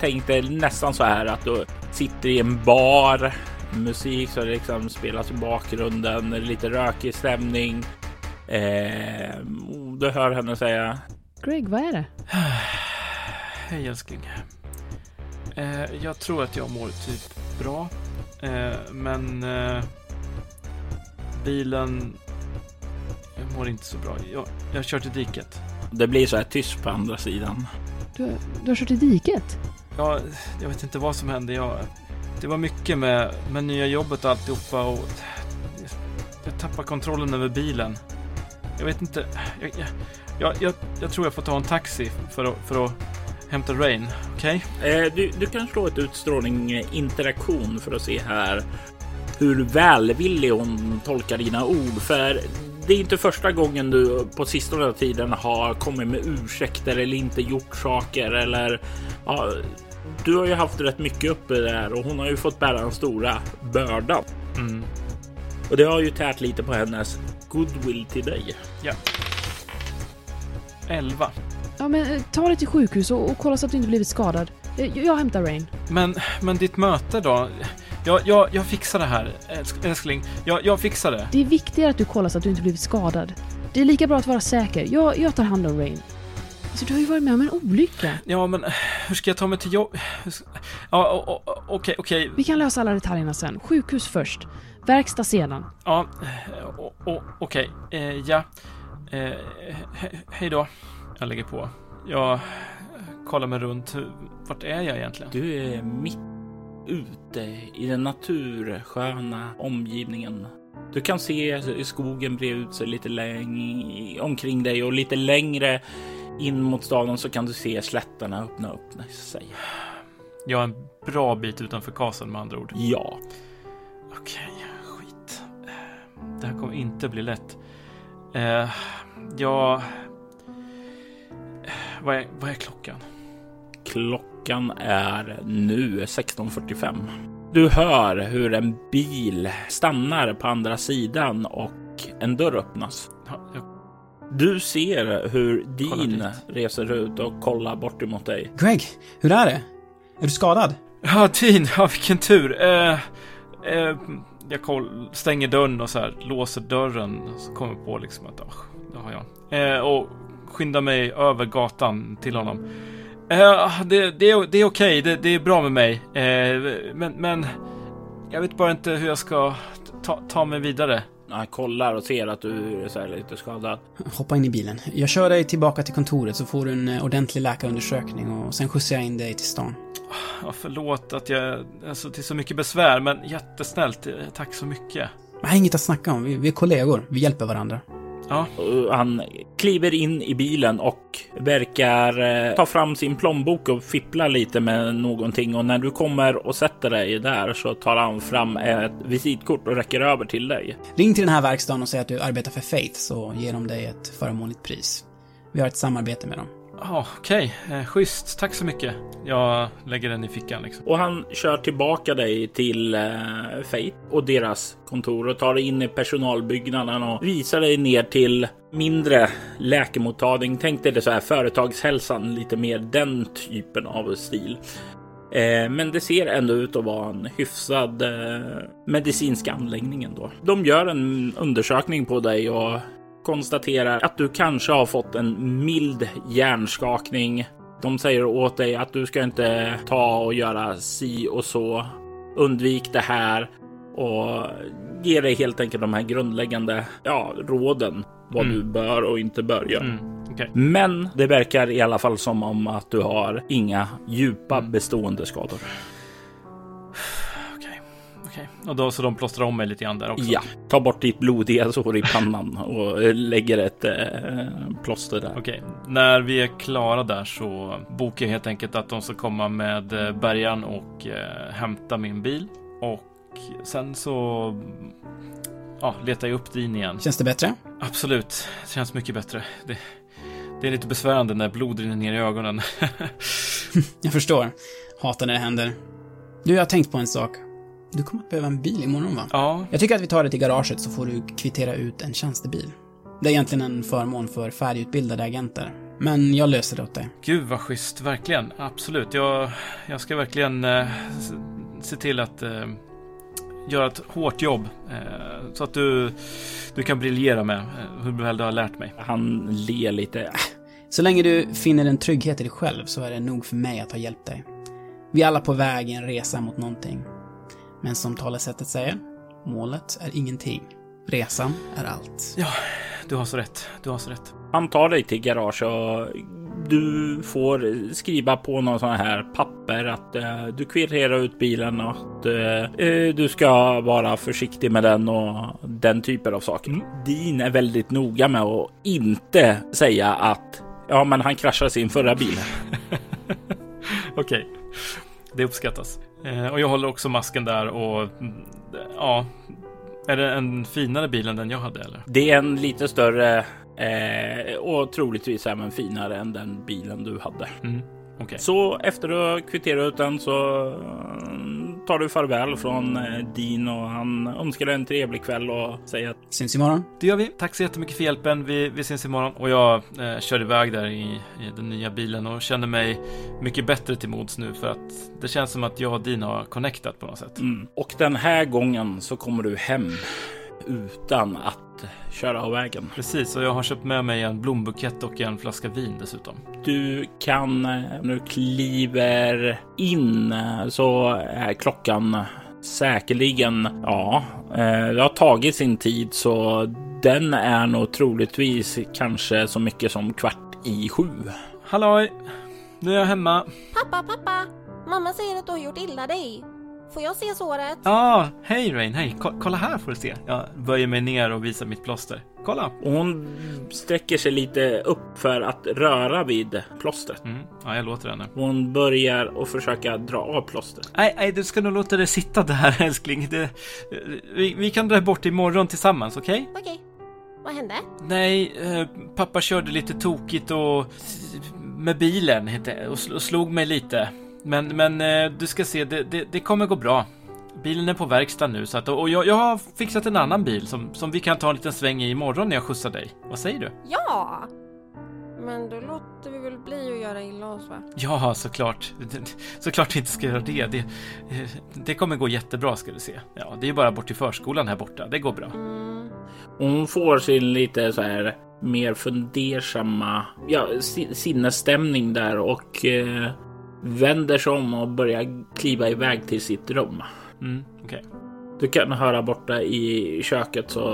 tänk dig nästan så här att du sitter i en bar, musik som liksom spelas i bakgrunden, lite rökig stämning. Eh, du hör henne säga. Greg, vad är det? Hej älskling. Eh, jag tror att jag mår typ bra. Eh, men eh, bilen jag mår inte så bra. Jag, jag har kört i diket. Det blir så här tyst på andra sidan. Du, du har kört i diket? Ja, jag vet inte vad som hände. Jag, det var mycket med, med nya jobbet och alltihopa och jag tappade kontrollen över bilen. Jag vet inte. Jag, jag, jag, jag tror jag får ta en taxi för att, för att hämta Rain. Okej? Okay? Eh, du, du kan slå ett utstrålning eh, interaktion för att se här hur välvillig hon tolkar dina ord. För det är inte första gången du på sistone tiden har kommit med ursäkter eller inte gjort saker eller ja, du har ju haft rätt mycket uppe där och hon har ju fått bära den stora bördan. Mm. Och det har ju tärt lite på hennes goodwill till dig. Ja. 11. Ja, men eh, ta dig till sjukhus och, och kolla så att du inte blivit skadad. Jag, eh, jag hämtar Rain. Men, men ditt möte då? Jag, jag, jag fixar det här, älskling. Jag, jag fixar det. Det är viktigare att du kollar så att du inte blivit skadad. Det är lika bra att vara säker. Jag, jag tar hand om Rain. Alltså, du har ju varit med om en olycka. Ja, men hur ska jag ta mig till jobb? Ja, okej, okay, okej. Okay. Vi kan lösa alla detaljerna sen. Sjukhus först. Verkstad sedan. Ja, okej. Okay. Eh, ja. Eh, he hej då. Jag lägger på. Jag kollar mig runt. Vart är jag egentligen? Du är mitt ute i den natursköna omgivningen. Du kan se skogen bre ut sig lite längre omkring dig och lite längre in mot staden så kan du se slätterna öppna upp sig. Jag är en bra bit utanför kasen med andra ord. Ja. Okej, skit. Det här kommer inte bli lätt. Eh, jag vad är, vad är klockan? Klockan är nu 16.45. Du hör hur en bil stannar på andra sidan och en dörr öppnas. Du ser hur Dean reser ut och kollar bort emot dig. Greg, hur är det? Är du skadad? Ja, Dean, ja, vilken tur. Uh, uh, jag koll, stänger dörren och så här, låser dörren. Så kommer på liksom att, oh, det har jag. Uh, och skyndar mig över gatan till honom. Uh, det, det, är, det är okej, okay. det, det, är bra med mig. Uh, men, men jag vet bara inte hur jag ska ta, ta mig vidare. Han kollar och ser att du är lite skadad. Hoppa in i bilen. Jag kör dig tillbaka till kontoret så får du en eh, ordentlig läkarundersökning och sen skjutsar jag in dig till stan. Ja, förlåt att jag... Alltså till så mycket besvär, men jättesnällt. Tack så mycket. Nej, inget att snacka om. Vi, vi är kollegor. Vi hjälper varandra. Ja. Han kliver in i bilen och verkar eh, ta fram sin plånbok och fippla lite med någonting. Och när du kommer och sätter dig där så tar han fram ett visitkort och räcker över till dig. Ring till den här verkstaden och säg att du arbetar för Faith så ger de dig ett förmånligt pris. Vi har ett samarbete med dem. Ja, okej. Eh, schysst. Tack så mycket. Jag lägger den i fickan liksom. Och han kör tillbaka dig till eh, Fate och deras kontor och tar dig in i personalbyggnaden och visar dig ner till mindre läkemottagning. Tänk dig det så här företagshälsan, lite mer den typen av stil. Eh, men det ser ändå ut att vara en hyfsad eh, medicinsk anläggning ändå. De gör en undersökning på dig och konstaterar att du kanske har fått en mild hjärnskakning. De säger åt dig att du ska inte ta och göra si och så. Undvik det här och ge dig helt enkelt de här grundläggande ja, råden vad Mm. du bör och inte bör göra. Mm, okej. Men det verkar i alla fall som om att du har inga djupa bestående skador. Okej. Och då så de plåstrar om mig lite grann där också? Ja, ta bort ditt blodiga sår i pannan och eh, lägger ett eh, plåster där. Okej, när vi är klara där så bokar jag helt enkelt att de ska komma med eh, bärgaren och eh, hämta min bil. Och sen så ja, letar jag upp din igen. Känns det bättre? Absolut, det känns mycket bättre. Det, det är lite besvärande när blod rinner ner i ögonen. Jag förstår. Hatar när det händer. Du, jag har tänkt på en sak. Du kommer att behöva en bil imorgon, va? ja, Jag tycker att vi tar det till garaget så får du kvittera ut en tjänstebil. Det är egentligen en förmån för färdigutbildade agenter. Men jag löser det åt dig. gud vad schysst, verkligen. Absolut, jag, jag ska verkligen eh, se till att eh, göra ett hårt jobb. Eh, så att du, du kan briljera med eh, hur väl du har lärt mig. Han ler lite. Så länge du finner en trygghet i dig själv så är det nog för mig att ha hjälpt dig. Vi är alla på väg i en resa mot någonting. Men som talesättet säger, målet är ingenting. Resan är allt. Du har så rätt, du har så rätt. Han tar dig till garage och du får skriva på någon sån här papper att eh, du kvitterar ut bilen och att eh, eh, du ska vara försiktig med den och den typen av saker. Din är väldigt noga med att inte säga att ja, men han kraschade sin förra bil. Okej, det uppskattas. Eh, och jag håller också masken där och ja, är det en finare bil än den jag hade eller? Det är en lite större eh, och troligtvis även finare än den bilen du hade. Mm. Okej. Så efter att ha kvitterat ut den så eh, tar du farväl från eh, Dean och han önskar dig en trevlig kväll och säger att Syns imorgon. Det gör vi. Tack så jättemycket för hjälpen. Vi, vi syns imorgon. Och jag eh, kör iväg där i, i den nya bilen och känner mig mycket bättre till mods nu för att det känns som att jag och Dean har connectat på något sätt. mm. och den här gången så kommer du hem utan att köra av vägen. Precis, och jag har köpt med mig en blombukett och en flaska vin dessutom. Du kan eh, när du kliver in eh, så är klockan säkerligen, ja, eh, det har tagit sin tid så den är nog troligtvis kanske så mycket som kvart i sju. Halloj! Nu är jag hemma. Pappa, pappa! Mamma säger att du har gjort illa dig. Får jag se såret? Ja, ah, hej Rain, hej. Ko- kolla här får du se. Jag böjer mig ner och visar mitt plåster. Kolla! Och hon sträcker sig lite upp för att röra vid plåstret. Mm, ja, jag låter henne. Hon börjar att försöka dra av plåstret. Nej, nej, du ska nog låta det sitta där älskling. Det, vi, vi kan dra bort imorgon tillsammans, okej? Okej. Vad hände? Nej, eh, pappa körde lite tokigt och med bilen och och slog mig lite. Men, men eh, du ska se, det, det, det kommer gå bra. Bilen är på verkstad nu, så att, och jag, jag har fixat en annan bil som, som vi kan ta en liten sväng i imorgon när jag skjutsar dig. Vad säger du? Ja! Men då låter vi väl bli att göra illa oss va? Ja, såklart. Såklart vi inte ska göra det. Det, eh, det kommer gå jättebra ska du se. Ja, det är bara bort till förskolan här borta. Det går bra. Mm. Hon får sin lite så här mer fundersamma ja, si- sinnesstämning där och eh, vänder sig om och börjar kliva iväg till sitt rum. Mm, okej. Du kan höra borta i köket så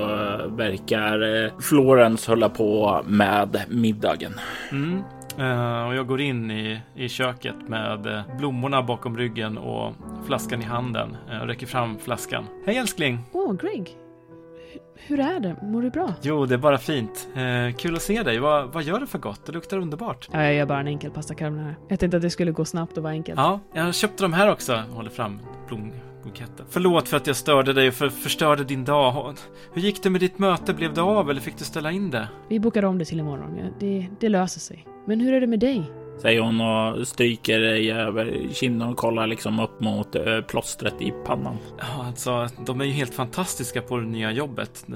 verkar eh, Florence hålla på med middagen. Mm. Eh, och jag går in i, i köket med eh, blommorna bakom ryggen och flaskan i handen. Uh, och räcker fram flaskan. Hej älskling! Åh, Greg. Hur är det? Mår du bra? Jo, det är bara fint. Eh, kul att se dig. Vad, vad gör du för gott? Det luktar underbart. Ja, jag gör bara en enkel pasta carbonara. Jag tänkte att det skulle gå snabbt och vara enkelt. Ja, jag köpte de här också. Håller fram blom, buketten. Förlåt för att jag störde dig och för, förstörde din dag. Hur gick det med ditt möte? Blev det av eller fick du ställa in det? Vi bokade om det till imorgon. Ja, det, det löser sig. Men hur är det med dig? Säger hon och stryker dig över kinden och kollar liksom upp mot eh, plåstret i pannan. Ja, alltså, de är ju helt fantastiska på det nya jobbet.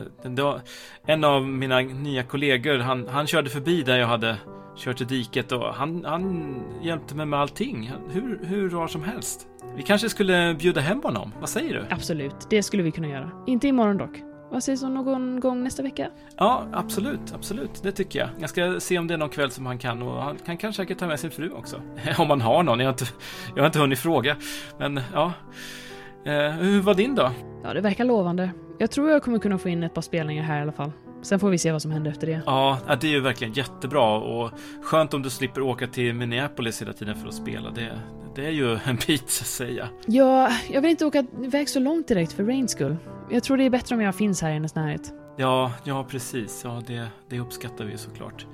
En av mina nya kollegor, han, han körde förbi där jag hade kört i diket och han, han hjälpte mig med allting. Hur, hur rar som helst. Vi kanske skulle bjuda hem honom? Vad säger du? Absolut, det skulle vi kunna göra. Inte imorgon dock. Vad sägs om någon gång nästa vecka? Ja, absolut, absolut. Det tycker jag. Jag ska se om det är någon kväll som han kan och han kan kanske säkert ta med sin fru också. om han har någon. Jag har inte, jag har inte hunnit fråga. Men ja. Eh, hur var din då? Ja, det verkar lovande. Jag tror jag kommer kunna få in ett par spelningar här i alla fall. Sen får vi se vad som händer efter det. Ja, det är ju verkligen jättebra och skönt om du slipper åka till Minneapolis hela tiden för att spela. Det, det är ju en bit, så att säga. Ja, jag vill inte åka iväg så långt direkt för Rains skull. Jag tror det är bättre om jag finns här i hennes närhet. Ja, ja precis. Ja, det, det uppskattar vi såklart.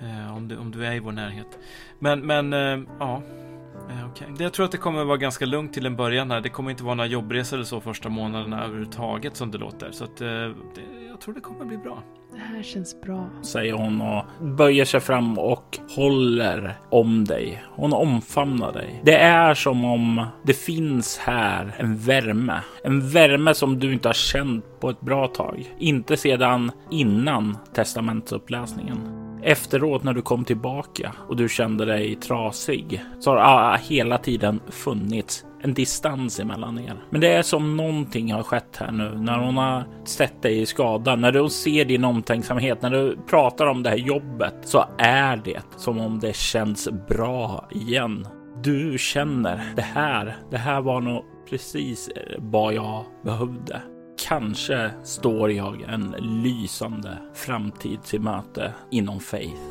Eh, om, du, om du är i vår närhet. Men, men eh, ja. Eh, okay. Jag tror att det kommer vara ganska lugnt till en början här. Det kommer inte vara några jobbresor eller så första månaderna överhuvudtaget som det låter. Så att, eh, det, jag tror det kommer bli bra. Det här känns bra. Säger hon och böjer sig fram och håller om dig. Hon omfamnar dig. Det är som om det finns här en värme. En värme som du inte har känt på ett bra tag. Inte sedan innan testamentsuppläsningen efteråt när du kom tillbaka och du kände dig trasig så har ah, hela tiden funnits en distans emellan er. Men det är som någonting har skett här nu när hon har sett dig i skada, när du ser din omtänksamhet, när du pratar om det här jobbet så är det som om det känns bra igen. Du känner det här. Det här var nog precis eh, vad jag behövde. Kanske står jag en lysande framtid till möte inom Faith.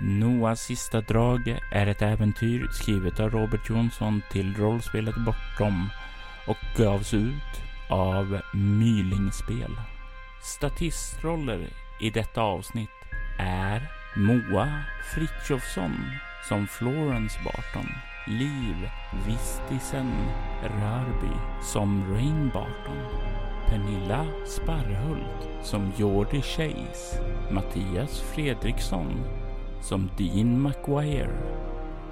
Noahs sista drag är ett äventyr skrivet av Robert Jonsson till rollspelet Bortom och gavs ut av Mylingspel. Statistroller i detta avsnitt är Moa Fritjofsson som Florence Barton Liv Vistisen Rörby som Rain Barton. Pernilla Sparrhult som Jordi Chase. Mattias Fredriksson som Dean McGuire.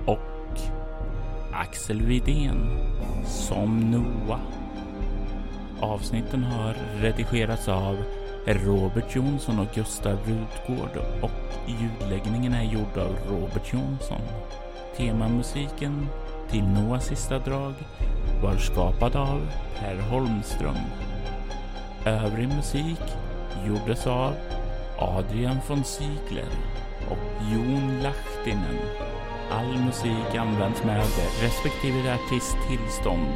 Och Axel Widén som Noah. Avsnitten har redigerats av Robert Jonsson och Gustav Rutgård och ljudläggningen är gjord av Robert Jonsson. Temamusiken till Noahs sista drag var skapad av Per Holmström. Övrig musik gjordes av Adrian von Ziegler och Jon Lahtinen. All musik används med respektive artist tillstånd.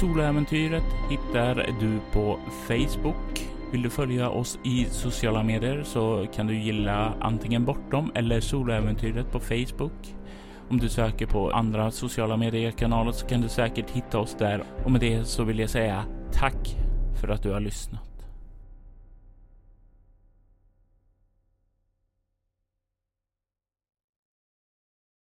Soloäventyret hittar du på Facebook. Vill du följa oss i sociala medier så kan du gilla antingen Bortom eller Soloäventyret på Facebook. Om du söker på andra sociala medier-kanaler så kan du säkert hitta oss där. Och med det så vill jag säga tack för att du har lyssnat.